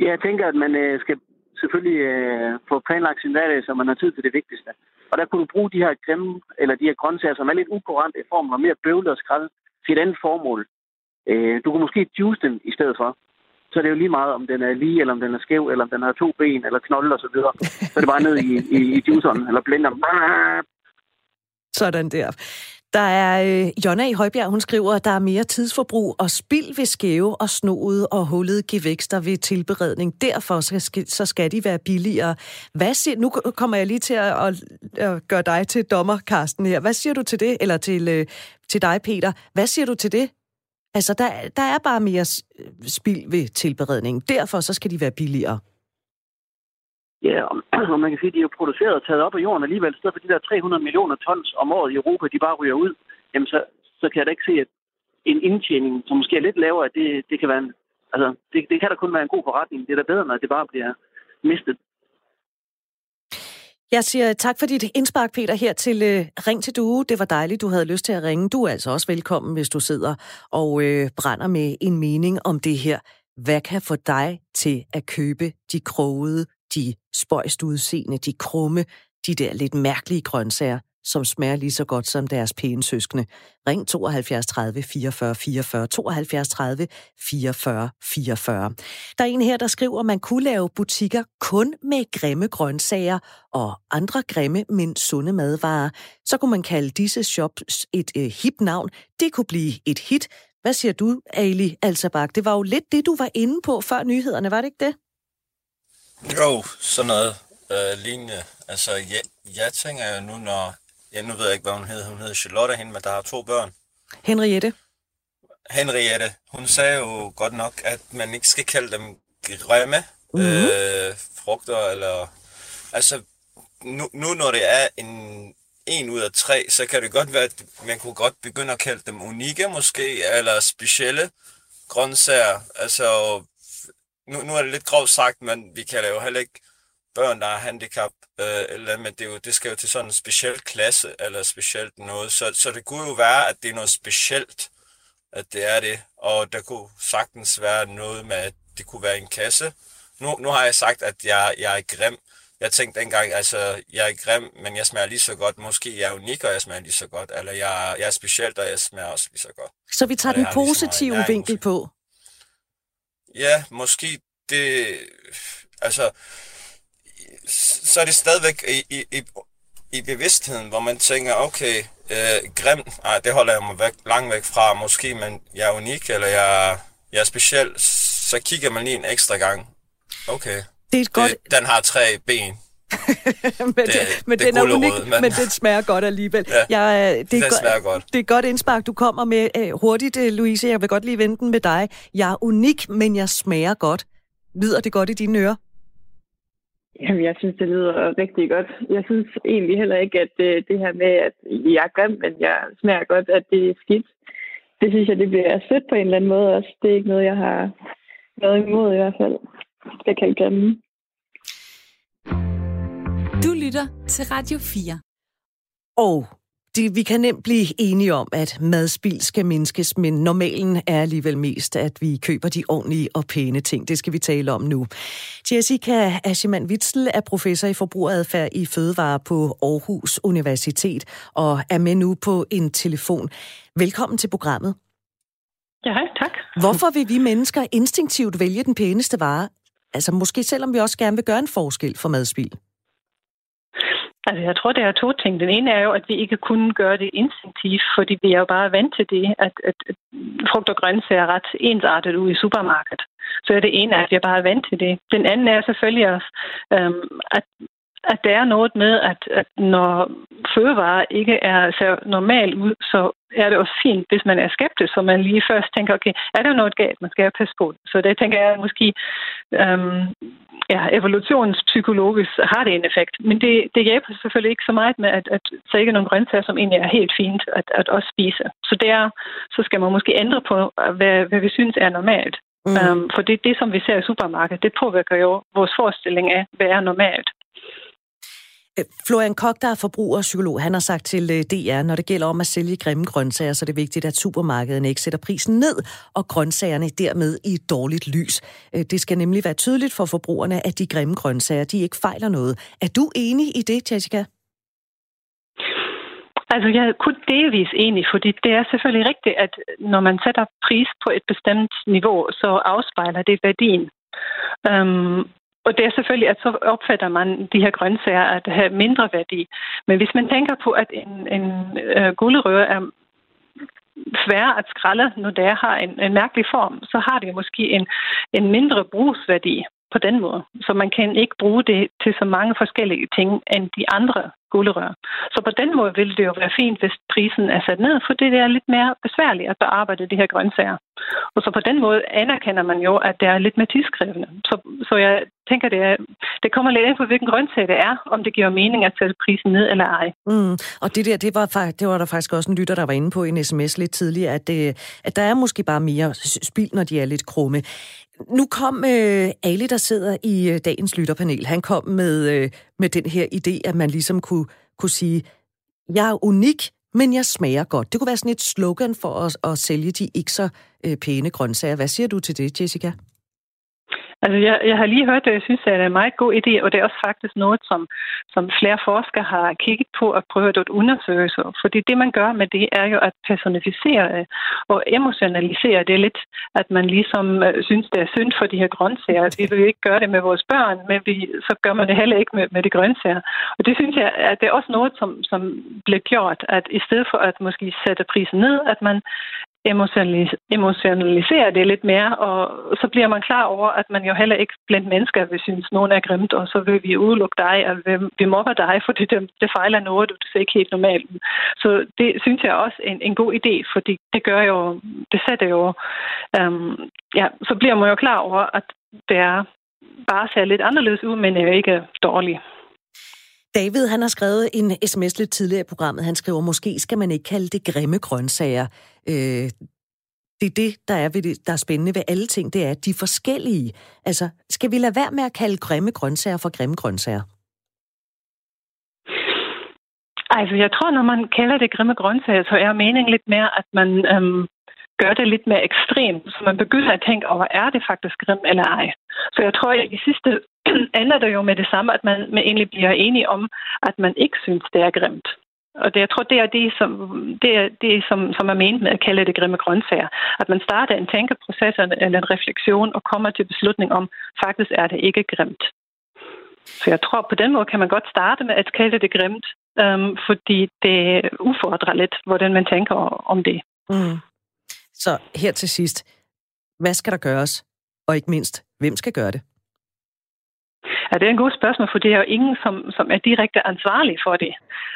Ja, jeg tænker, at man skal selvfølgelig få planlagt sin hverdag, så man har tid til det vigtigste. Og der kunne du bruge de her grimme, eller de her grøntsager, som er lidt ukurante i form og mere bøvlet og skrald, til et andet formål. Øh, du kunne måske juice den i stedet for. Så er det jo lige meget, om den er lige, eller om den er skæv, eller om den har to ben, eller knolde og så videre. Så er det bare ned i, i, i juiceren, eller blenderen. Sådan der. Der er øh, Jonna i Højbjerg, hun skriver, at der er mere tidsforbrug og spild ved skæve og snoede og hullede gevækster ved tilberedning. Derfor skal, så skal de være billigere. Hvad siger, nu kommer jeg lige til at, at, at gøre dig til dommer, Karsten her. Hvad siger du til det? Eller til, øh, til dig, Peter. Hvad siger du til det? Altså, der, der er bare mere spild ved tilberedning. Derfor så skal de være billigere. Ja, og man kan sige, at de er jo produceret og taget op af jorden alligevel. I stedet for de der 300 millioner tons om året i Europa, de bare ryger ud, jamen så, så kan jeg da ikke se, at en indtjening, som måske er lidt lavere, det, det kan være en, altså, det, det kan da kun være en god forretning. Det er da bedre, når det bare bliver mistet. Jeg siger tak for dit indspark, Peter, her til uh, Ring til Due. Det var dejligt, du havde lyst til at ringe. Du er altså også velkommen, hvis du sidder og uh, brænder med en mening om det her. Hvad kan få dig til at købe de krogede de spøjst udseende, de krumme, de der lidt mærkelige grøntsager, som smager lige så godt som deres pæne søskende. Ring 72 30 44 44, 72 30 44 44. Der er en her, der skriver, at man kunne lave butikker kun med grimme grøntsager og andre grimme, men sunde madvarer. Så kunne man kalde disse shops et øh, hip navn. Det kunne blive et hit. Hvad siger du, Ali Alsabak? Det var jo lidt det, du var inde på før nyhederne, var det ikke det? Jo, sådan noget øh, lignende. Altså, jeg, jeg tænker jo nu, når... Ja, nu ved jeg ikke, hvad hun hedder. Hun hedder Charlotte, hende, men der har to børn. Henriette. Henriette. Hun sagde jo godt nok, at man ikke skal kalde dem grimme mm-hmm. øh, frugter, eller... Altså, nu, nu når det er en en ud af tre, så kan det godt være, at man kunne godt begynde at kalde dem unikke måske, eller specielle grøntsager. Altså, nu, nu er det lidt grovt sagt, men vi kan jo heller ikke børn, der har handicap, øh, eller, men det, er jo, det skal jo til sådan en speciel klasse, eller specielt noget. Så, så det kunne jo være, at det er noget specielt, at det er det. Og der kunne sagtens være noget med, at det kunne være en kasse. Nu, nu har jeg sagt, at jeg, jeg er grim. Jeg tænkte dengang, altså, jeg er grim, men jeg smager lige så godt. Måske jeg er unik, og jeg smager lige så godt. Eller jeg, jeg er specielt, og jeg smager også lige så godt. Så vi tager den positive vinkel på? Ja, måske det... Altså, så er det stadigvæk i, i, i, i bevidstheden, hvor man tænker, okay, øh, grim, nej, det holder jeg mig væk, langt væk fra, måske, men jeg er unik, eller jeg, jeg er speciel, så kigger man lige en ekstra gang. Okay, det er godt... det, den har tre ben, men det, det, men det den er unik, men... men den smager godt alligevel. Ja, jeg, det den er smager godt. Det er godt indspark, du kommer med. Uh, hurtigt, uh, Louise, jeg vil godt lige vente med dig. Jeg er unik, men jeg smager godt. Lyder det godt i dine ører? Ja, Jamen, jeg synes, det lyder rigtig godt. Jeg synes egentlig heller ikke, at det, det her med, at jeg er grim, men jeg smager godt, at det er skidt. Det synes jeg, det bliver sødt på en eller anden måde også. Det er ikke noget, jeg har noget imod i hvert fald. Det kan jeg glemme. Du lytter til Radio 4. Og det, vi kan nemt blive enige om, at madspil skal mindskes, men normalen er alligevel mest, at vi køber de ordentlige og pæne ting. Det skal vi tale om nu. Jessica Aschimann Witzel er professor i forbrugeradfærd i fødevare på Aarhus Universitet og er med nu på en telefon. Velkommen til programmet. Ja, tak. Hvorfor vil vi mennesker instinktivt vælge den pæneste vare? Altså måske selvom vi også gerne vil gøre en forskel for madspil. Altså, jeg tror, det er to ting. Den ene er jo, at vi ikke kunne gøre det instinktivt, fordi vi er jo bare vant til det, at, at, frugt og grønt ser ret ensartet ud i supermarkedet. Så er det ene, at vi er bare vant til det. Den anden er selvfølgelig også, øhm, at at der er noget med, at, at når fødevarer ikke er så normal ud, så er det også fint, hvis man er skeptisk, så man lige først tænker, okay, er der noget galt, man skal passe på. Så det tænker jeg måske, øhm, ja, evolutionspsykologisk har det en effekt. Men det, det hjælper selvfølgelig ikke så meget med, at, at så ikke nogle grøntsager, som egentlig er helt fint at, at også spise. Så der så skal man måske ændre på, hvad, hvad vi synes er normalt. Mm. Um, for det, det, som vi ser i supermarkedet, det påvirker jo vores forestilling af, hvad er normalt. Øh, Florian Kok, der er forbrugerpsykolog, han har sagt til øh, DR, når det gælder om at sælge grimme grøntsager, så er det vigtigt, at supermarkederne ikke sætter prisen ned, og grøntsagerne dermed i et dårligt lys. Øh, det skal nemlig være tydeligt for forbrugerne, at de grimme grøntsager, de ikke fejler noget. Er du enig i det, Jessica? Altså, jeg er kun delvis enig, fordi det er selvfølgelig rigtigt, at når man sætter pris på et bestemt niveau, så afspejler det værdien. Um, og det er selvfølgelig, at så opfatter man de her grøntsager at have mindre værdi. Men hvis man tænker på, at en, en øh, gulerød er svær at skralde, når det har en, en mærkelig form, så har det måske en, en mindre brugsværdi på den måde. Så man kan ikke bruge det til så mange forskellige ting end de andre gulderør. Så på den måde ville det jo være fint, hvis prisen er sat ned, for det er lidt mere besværligt at bearbejde de her grøntsager. Og så på den måde anerkender man jo, at det er lidt mere tidskrævende. Så, så jeg tænker, det, er, det kommer lidt ind på, hvilken grøntsag det er, om det giver mening at sætte prisen ned eller ej. Mm. Og det der, det var, det var der faktisk også en lytter, der var inde på i en sms lidt tidligere, at, det, at der er måske bare mere spild, når de er lidt krumme. Nu kom øh, Ali, der sidder i øh, dagens lytterpanel, han kom med, øh, med den her idé, at man ligesom kunne, kunne sige, jeg er unik, men jeg smager godt. Det kunne være sådan et slogan for at, at sælge de ikke så øh, pæne grøntsager. Hvad siger du til det, Jessica? Altså, jeg, jeg har lige hørt det, jeg synes, at det er en meget god idé, og det er også faktisk noget, som, som flere forskere har kigget på og prøvet at undersøge. Så. Fordi det, man gør med det, er jo at personificere øh, og emotionalisere det lidt, at man ligesom øh, synes, det er synd for de her grøntsager. Vi vil jo ikke gøre det med vores børn, men vi, så gør man det heller ikke med, med de grøntsager. Og det synes jeg, at det er også noget, som, som bliver gjort, at i stedet for at måske sætte prisen ned, at man emotionalisere det lidt mere, og så bliver man klar over, at man jo heller ikke blandt mennesker vil synes, at nogen er grimt, og så vil vi udelukke dig, og vi mobber dig, fordi det, det fejler noget, du ser ikke helt normalt. Så det synes jeg også er en, en god idé, fordi det gør jo, det sætter jo, øhm, ja, så bliver man jo klar over, at det er bare ser lidt anderledes ud, men er ikke dårlig. David, han har skrevet en sms lidt tidligere i programmet. Han skriver, måske skal man ikke kalde det grimme grøntsager. Øh, det er det, der er, ved det, der er spændende ved alle ting, det er, at de er forskellige. Altså, skal vi lade være med at kalde grimme grøntsager for grimme grøntsager? Altså, jeg tror, når man kalder det grimme grøntsager, så er meningen lidt mere, at man øhm, gør det lidt mere ekstremt, så man begynder at tænke over, er det faktisk grim eller ej. Så jeg tror, at i sidste ender det jo med det samme, at man, man egentlig bliver enige om, at man ikke synes, det er grimt. Og det, jeg tror, det er det, som, det, er det som, som er ment med at kalde det grimme grøntsager. At man starter en tænkeproces eller en refleksion og kommer til beslutning om, faktisk er det ikke grimt. Så jeg tror, på den måde kan man godt starte med at kalde det grimt, øhm, fordi det udfordrer lidt, hvordan man tænker om det. Mm. Så her til sidst, hvad skal der gøres? Og ikke mindst, hvem skal gøre det? Ja, det er en god spørgsmål, for det er jo ingen, som, som er direkte ansvarlig for det.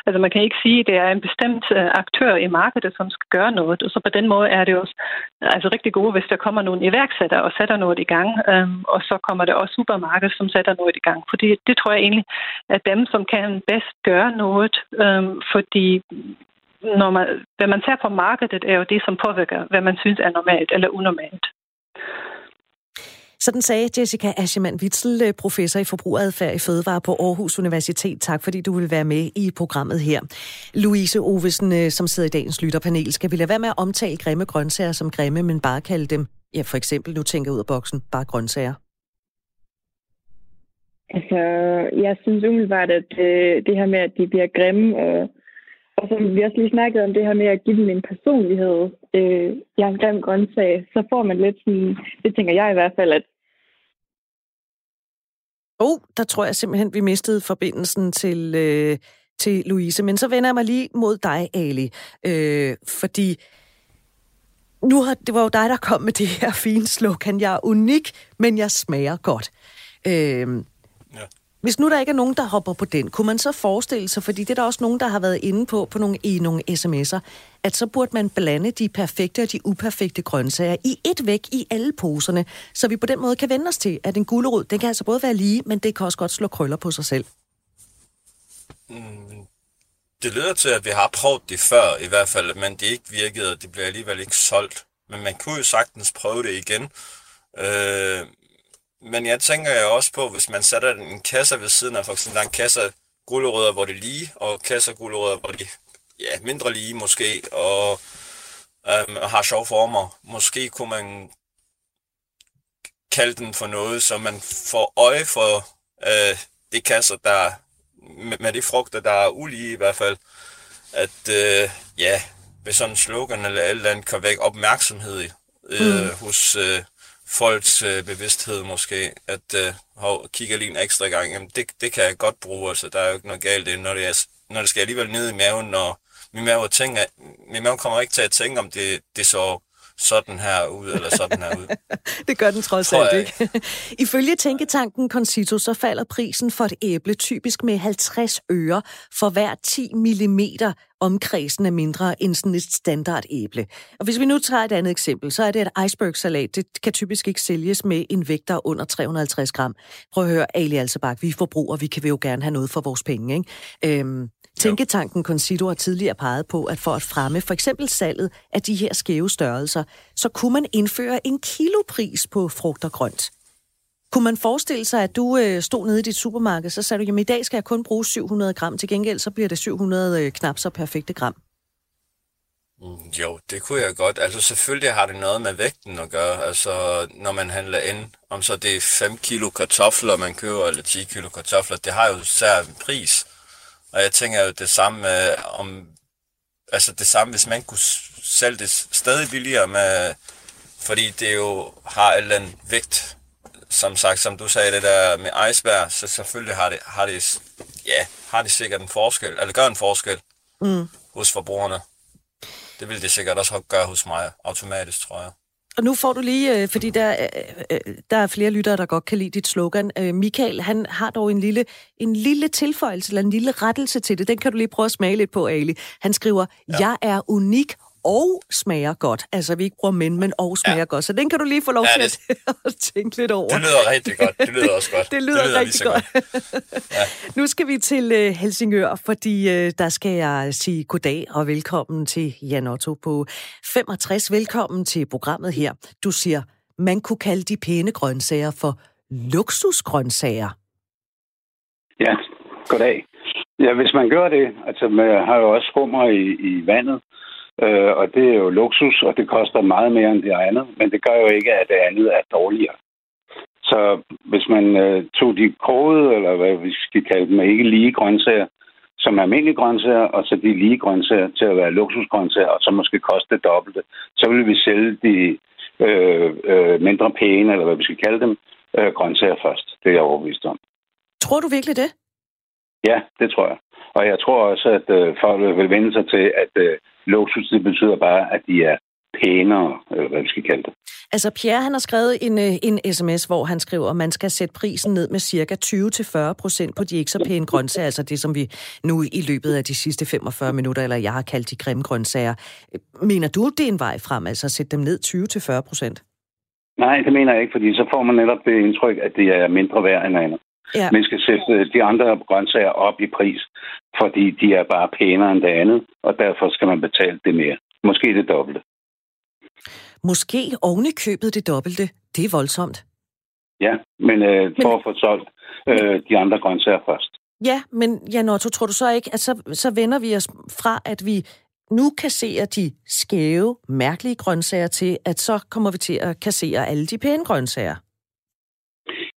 Altså man kan ikke sige, at det er en bestemt øh, aktør i markedet, som skal gøre noget. Og så på den måde er det også altså rigtig gode, hvis der kommer nogle iværksætter og sætter noget i gang. Øhm, og så kommer der også supermarked, som sætter noget i gang. Fordi det tror jeg egentlig er dem, som kan bedst gøre noget. Øhm, fordi når man, hvad man ser på markedet, er jo det, som påvirker, hvad man synes er normalt eller unormalt. Sådan sagde Jessica Aschemann Witzel, professor i forbrugeradfærd i Fødevare på Aarhus Universitet. Tak fordi du vil være med i programmet her. Louise Ovesen, øh, som sidder i dagens lytterpanel, skal vi lade være med at omtale grimme grøntsager som grimme, men bare kalde dem, ja for eksempel, nu tænker ud af boksen, bare grøntsager? Altså, jeg synes umiddelbart, at øh, det her med, at de bliver grimme, og, og som vi også lige snakkede om, det her med at give dem en personlighed. Øh, jeg er en grim grøntsag, så får man lidt sådan, det tænker jeg i hvert fald, at Oh, der tror jeg simpelthen, vi mistede forbindelsen til, øh, til Louise. Men så vender jeg mig lige mod dig, Ali. Øh, fordi nu har, det var jo dig, der kom med det her fine slogan. Jeg er unik, men jeg smager godt. Øh, hvis nu der ikke er nogen, der hopper på den, kunne man så forestille sig, fordi det er der også nogen, der har været inde på, på nogle, i nogle sms'er, at så burde man blande de perfekte og de uperfekte grøntsager i et væk i alle poserne, så vi på den måde kan vende os til, at en gulerod, den kan altså både være lige, men det kan også godt slå krøller på sig selv. Mm, det lyder til, at vi har prøvet det før i hvert fald, men det ikke virkede, og det bliver alligevel ikke solgt. Men man kunne jo sagtens prøve det igen. Øh, men jeg tænker jo også på, hvis man sætter en kasse ved siden af, for eksempel der er en kasse gulerødder, hvor det er lige, og kasse gulerødder, hvor det ja, mindre lige måske, og øhm, har sjove former. Måske kunne man kalde den for noget, så man får øje for øh, de kasser, der med, med de frugter, der er ulige i hvert fald, at øh, ja, ved sådan en slogan eller alt andet kan vække opmærksomhed øh, mm. hos øh, folks øh, bevidsthed måske, at øh, hov, kigger lige en ekstra gang, jamen det, det kan jeg godt bruge, altså der er jo ikke noget galt i når det, er, når det skal alligevel ned i maven, når min mave, tænker, min mave kommer ikke til at tænke, om det, det så sådan her ud, eller sådan her ud. det gør den trods alt ikke. Ifølge tænketanken Concito, så falder prisen for et æble typisk med 50 øre for hver 10 mm omkredsen er mindre end sådan et standard æble. Og hvis vi nu tager et andet eksempel, så er det, at iceberg-salat, det kan typisk ikke sælges med en vægt, der er under 350 gram. Prøv at høre, Ali Alsebak, vi forbruger, vi kan jo gerne have noget for vores penge, ikke? Øhm, Tænketanken Concito har tidligere peget på, at for at fremme for eksempel salget af de her skæve størrelser, så kunne man indføre en kilopris på frugt og grønt. Kunne man forestille sig, at du øh, stod nede i dit supermarked, så sagde du, jamen i dag skal jeg kun bruge 700 gram, til gengæld så bliver det 700 øh, knap så perfekte gram. Mm, jo, det kunne jeg godt. Altså selvfølgelig har det noget med vægten at gøre. Altså når man handler ind, om så det er 5 kilo kartofler, man køber, eller 10 kilo kartofler, det har jo sær en pris. Og jeg tænker jo det samme øh, om, altså det samme, hvis man kunne sælge det stadig billigere med, fordi det jo har en eller anden vægt, som sagt, som du sagde det der med iceberg, så selvfølgelig har det, har det, ja, har det sikkert en forskel, eller gør en forskel mm. hos forbrugerne. Det vil det sikkert også gøre hos mig automatisk, tror jeg. Og nu får du lige, øh, fordi der, øh, øh, der er flere lyttere, der godt kan lide dit slogan. Michael, han har dog en lille, en lille tilføjelse, eller en lille rettelse til det. Den kan du lige prøve at smage lidt på, Ali. Han skriver, ja. jeg er unik og smager godt. Altså, vi ikke bruger men, men og smager ja. godt. Så den kan du lige få lov ja, det, til at tænke lidt over. Det lyder rigtig godt. Det lyder også godt. det lyder, det lyder rigtig godt. godt. ja. Nu skal vi til uh, Helsingør, fordi uh, der skal jeg sige goddag og velkommen til Jan Otto på 65. Velkommen til programmet her. Du siger, man kunne kalde de pæne grøntsager for luksusgrøntsager. Ja, goddag. Ja, hvis man gør det, altså man har jo også skummer i, i vandet, Øh, og det er jo luksus, og det koster meget mere end det andet, men det gør jo ikke, at det andet er dårligere. Så hvis man øh, tog de krogede, eller hvad vi skal kalde dem, ikke lige grøntsager, som er almindelige grøntsager, og så de lige grøntsager til at være luksusgrøntsager, og så måske koste det dobbelte, så vil vi sælge de øh, øh, mindre pæne, eller hvad vi skal kalde dem, øh, grøntsager først. Det er jeg overbevist om. Tror du virkelig det? Ja, det tror jeg. Og jeg tror også, at øh, folk vil vende sig til, at øh, luksus, det betyder bare, at de er pænere, øh, hvad vi skal kalde det. Altså Pierre, han har skrevet en, øh, en sms, hvor han skriver, at man skal sætte prisen ned med cirka 20-40 procent på de ikke så pæne grøntsager, altså det, som vi nu i løbet af de sidste 45 minutter, eller jeg har kaldt de grimme grøntsager. Mener du, det er en vej frem, altså at sætte dem ned 20-40 procent? Nej, det mener jeg ikke, fordi så får man netop det indtryk, at det er mindre værd end andet. Ja. Man skal sætte øh, de andre grøntsager op i pris, fordi de er bare pænere end det andet, og derfor skal man betale det mere. Måske det dobbelte. Måske oven i købet det dobbelte. Det er voldsomt. Ja, men øh, for men... at få solgt øh, de andre grøntsager først. Ja, men Jan Otto, tror du så ikke, at så, så vender vi os fra, at vi nu kasserer de skæve, mærkelige grøntsager til, at så kommer vi til at kassere alle de pæne grøntsager?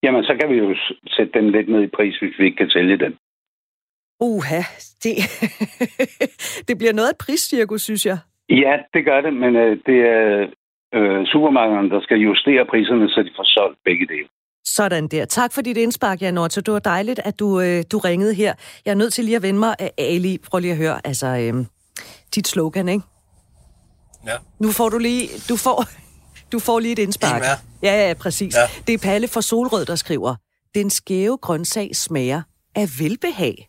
Jamen, så kan vi jo sætte den lidt ned i pris, hvis vi ikke kan sælge den. Uha, det, det bliver noget af et priscirkus, synes jeg. Ja, det gør det, men øh, det er øh, supermarkederne, der skal justere priserne, så de får solgt begge dele. Sådan der. Tak for dit indspark, Jan Otto. Det var dejligt, at du, øh, du ringede her. Jeg er nødt til lige at vende mig. Ali, prøv lige at høre. Altså, øh, dit slogan, ikke? Ja. Nu får du lige... Du får, du får lige et indspark. Ja, ja, præcis. Ja. Det er Palle fra Solrød, der skriver, Den skæve grøntsag smager af velbehag.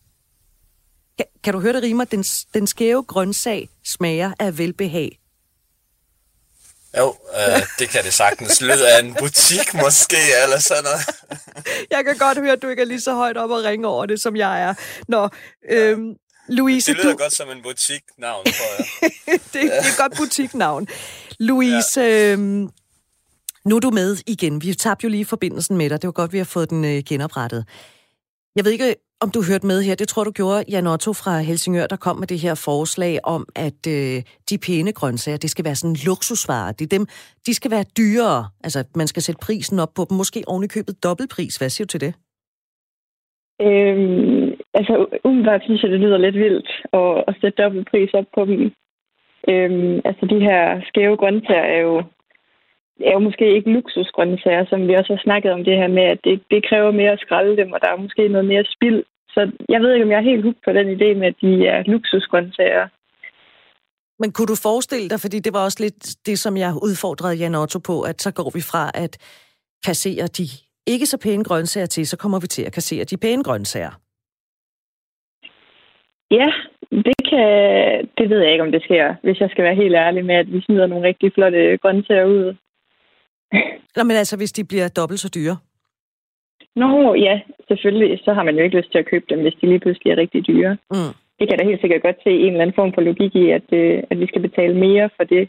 Kan, kan du høre det rimer? Den, den skæve grøntsag smager af velbehag. Jo, øh, det kan det sagtens lyde af en butik måske, eller sådan noget. jeg kan godt høre, at du ikke er lige så højt op og ringe over det, som jeg er. Nå, øhm, Louise, det lyder du... godt som en butiknavn, tror jeg. det, det er et godt butiknavn. Louise, ja. øhm, nu er du med igen. Vi tabte jo lige forbindelsen med dig. Det var godt, vi har fået den øh, genoprettet. Jeg ved ikke, om du hørte med her. Det tror du gjorde, Jan Otto fra Helsingør, der kom med det her forslag om, at øh, de pæne grøntsager, det skal være sådan luksusvarer. Det er dem, de skal være dyrere. Altså, man skal sætte prisen op på dem. Måske oven i købet dobbeltpris. Hvad siger du til det? Øhm, altså, umiddelbart synes jeg, det lyder lidt vildt at, at sætte dobbeltpris op på dem. Øhm, altså, de her skæve grøntsager er jo er jo måske ikke luksusgrøntsager, som vi også har snakket om det her med, at det, det kræver mere at skralde dem, og der er måske noget mere spild. Så jeg ved ikke, om jeg er helt hooked på den idé med, at de er luksusgrøntsager. Men kunne du forestille dig, fordi det var også lidt det, som jeg udfordrede Jan Otto på, at så går vi fra at kassere de ikke så pæne grøntsager til, så kommer vi til at kassere de pæne grøntsager. Ja, det kan, det ved jeg ikke, om det sker, hvis jeg skal være helt ærlig med, at vi smider nogle rigtig flotte grøntsager ud. Nå, men altså, hvis de bliver dobbelt så dyre? Nå, ja, selvfølgelig. Så har man jo ikke lyst til at købe dem, hvis de lige pludselig er rigtig dyre. Mm. Det kan da helt sikkert godt se en eller anden form for logik i, at, øh, at vi skal betale mere for det,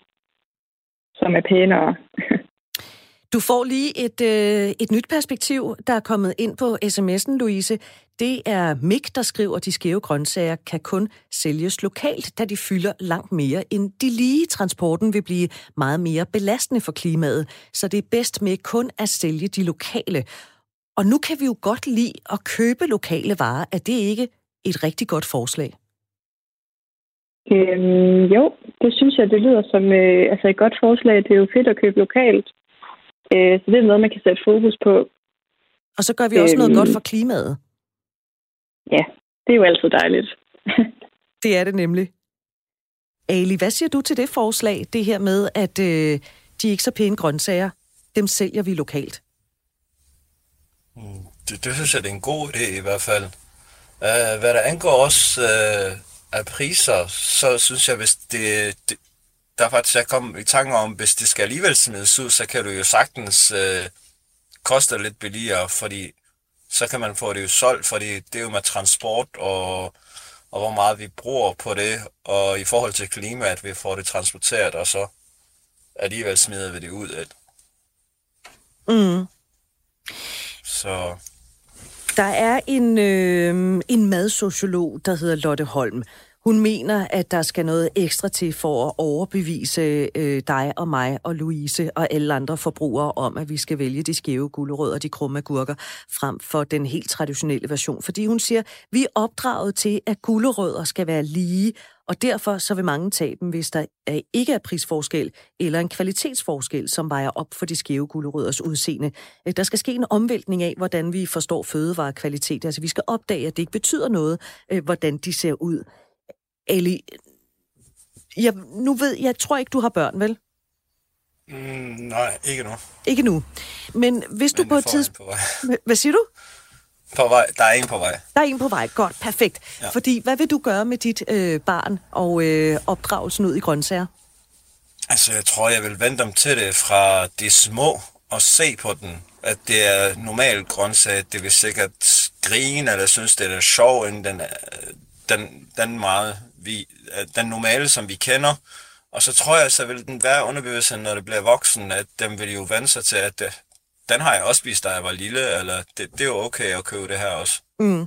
som er pænere. Du får lige et, øh, et nyt perspektiv, der er kommet ind på sms'en, Louise. Det er Mik, der skriver, at de skæve grøntsager kan kun sælges lokalt, da de fylder langt mere end de lige. Transporten vil blive meget mere belastende for klimaet, så det er bedst med kun at sælge de lokale. Og nu kan vi jo godt lide at købe lokale varer. Er det ikke et rigtig godt forslag? Øhm, jo, det synes jeg, det lyder som øh, altså et godt forslag. Det er jo fedt at købe lokalt. Øh, så det er noget, man kan sætte fokus på. Og så gør vi også øhm, noget godt for klimaet. Ja, det er jo altid dejligt. det er det nemlig. Ali, hvad siger du til det forslag, det her med, at øh, de ikke så pæne grøntsager, dem sælger vi lokalt? Mm, det, det synes jeg, det er en god idé i hvert fald. Uh, hvad der angår også uh, af priser, så synes jeg, hvis det, det, der faktisk jeg kom i tanke om, hvis det skal alligevel smides ud, så kan du jo sagtens øh, koste lidt billigere, fordi så kan man få det jo solgt, fordi det er jo med transport og, og hvor meget vi bruger på det, og i forhold til klimaet, vi får det transporteret, og så alligevel smider vi det ud. At... Mm. Så... Der er en, øh, en madsociolog, der hedder Lotte Holm, hun mener, at der skal noget ekstra til for at overbevise øh, dig og mig og Louise og alle andre forbrugere om, at vi skal vælge de skæve gulerødder og de krumme agurker frem for den helt traditionelle version. Fordi hun siger, vi er opdraget til, at gulerødder skal være lige, og derfor så vil mange tage dem, hvis der ikke er prisforskel eller en kvalitetsforskel, som vejer op for de skæve gulerødders udseende. Øh, der skal ske en omvæltning af, hvordan vi forstår fødevarekvalitet. Altså vi skal opdage, at det ikke betyder noget, øh, hvordan de ser ud. Ali, jeg, nu ved, jeg tror ikke, du har børn, vel? Mm, nej, ikke nu. Ikke nu. Men hvis du Men på jeg et tidspunkt... på vej. Hvad siger du? På vej. Der er en på vej. Der er en på vej. Godt, perfekt. Ja. Fordi hvad vil du gøre med dit øh, barn og øh, opdragelsen ud i grøntsager? Altså, jeg tror, jeg vil vente dem til det fra de små og se på den. At det er normal grøntsag. Det vil sikkert grine, eller synes, det er sjov, end den, den, den meget, vi, øh, den normale, som vi kender. Og så tror jeg, så vil den være underbevidstheden, når det bliver voksen, at den vil jo vende sig til, at øh, den har jeg også spist, da jeg var lille, eller det, det er jo okay at købe det her også. Mm.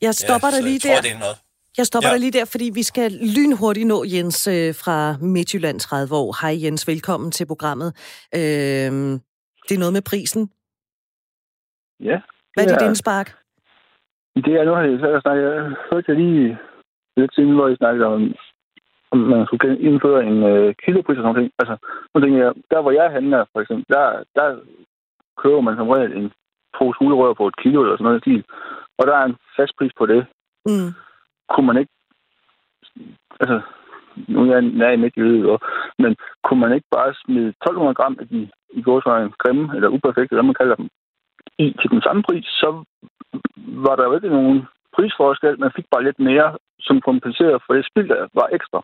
Jeg stopper ja, dig lige jeg tror, der. det er noget. Jeg stopper Ja. dig lige der, fordi vi skal lynhurtigt nå Jens øh, fra Midtjylland 30 år. Hej Jens, velkommen til programmet. Øh, det er noget med prisen. Ja. Hvad er dit Ja. indspark? Det er nu har jeg så jeg hørte jeg lige lidt siden, hvor I snakkede om, om man skulle indføre en øh, kilopris og sådan noget. Altså, nu tænker jeg, der hvor jeg handler, for eksempel, der, der køber man som regel en pose gulerødder på et kilo eller sådan noget stil. Og der er en fast pris på det. Mm. Kunne man ikke, altså, nu er jeg nær i midt i livet, men kunne man ikke bare smide 1200 gram af de i gårsøjen grimme, eller uperfekte, hvad man kalder dem, i til den samme pris, så var der jo ikke nogen prisforskel. Man fik bare lidt mere, som kompenserede for det spild, der var ekstra.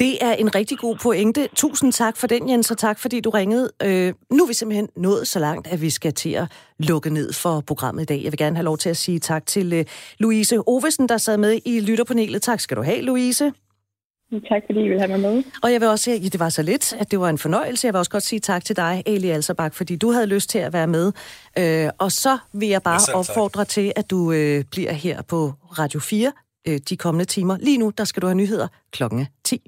Det er en rigtig god pointe. Tusind tak for den, Jens, og tak fordi du ringede. Øh, nu er vi simpelthen nået så langt, at vi skal til at lukke ned for programmet i dag. Jeg vil gerne have lov til at sige tak til øh, Louise Ovesen, der sad med i lytterpanelet. Tak skal du have, Louise. Tak fordi I vil have mig med. Og jeg vil også sige, at det var så lidt, at det var en fornøjelse. Jeg vil også godt sige tak til dig, Ali Alserbak, fordi du havde lyst til at være med. Øh, og så vil jeg bare Ja, selv tak. opfordre til, at du øh, bliver her på Radio 4 øh, de kommende timer. Lige nu, der skal du have nyheder klokken 10.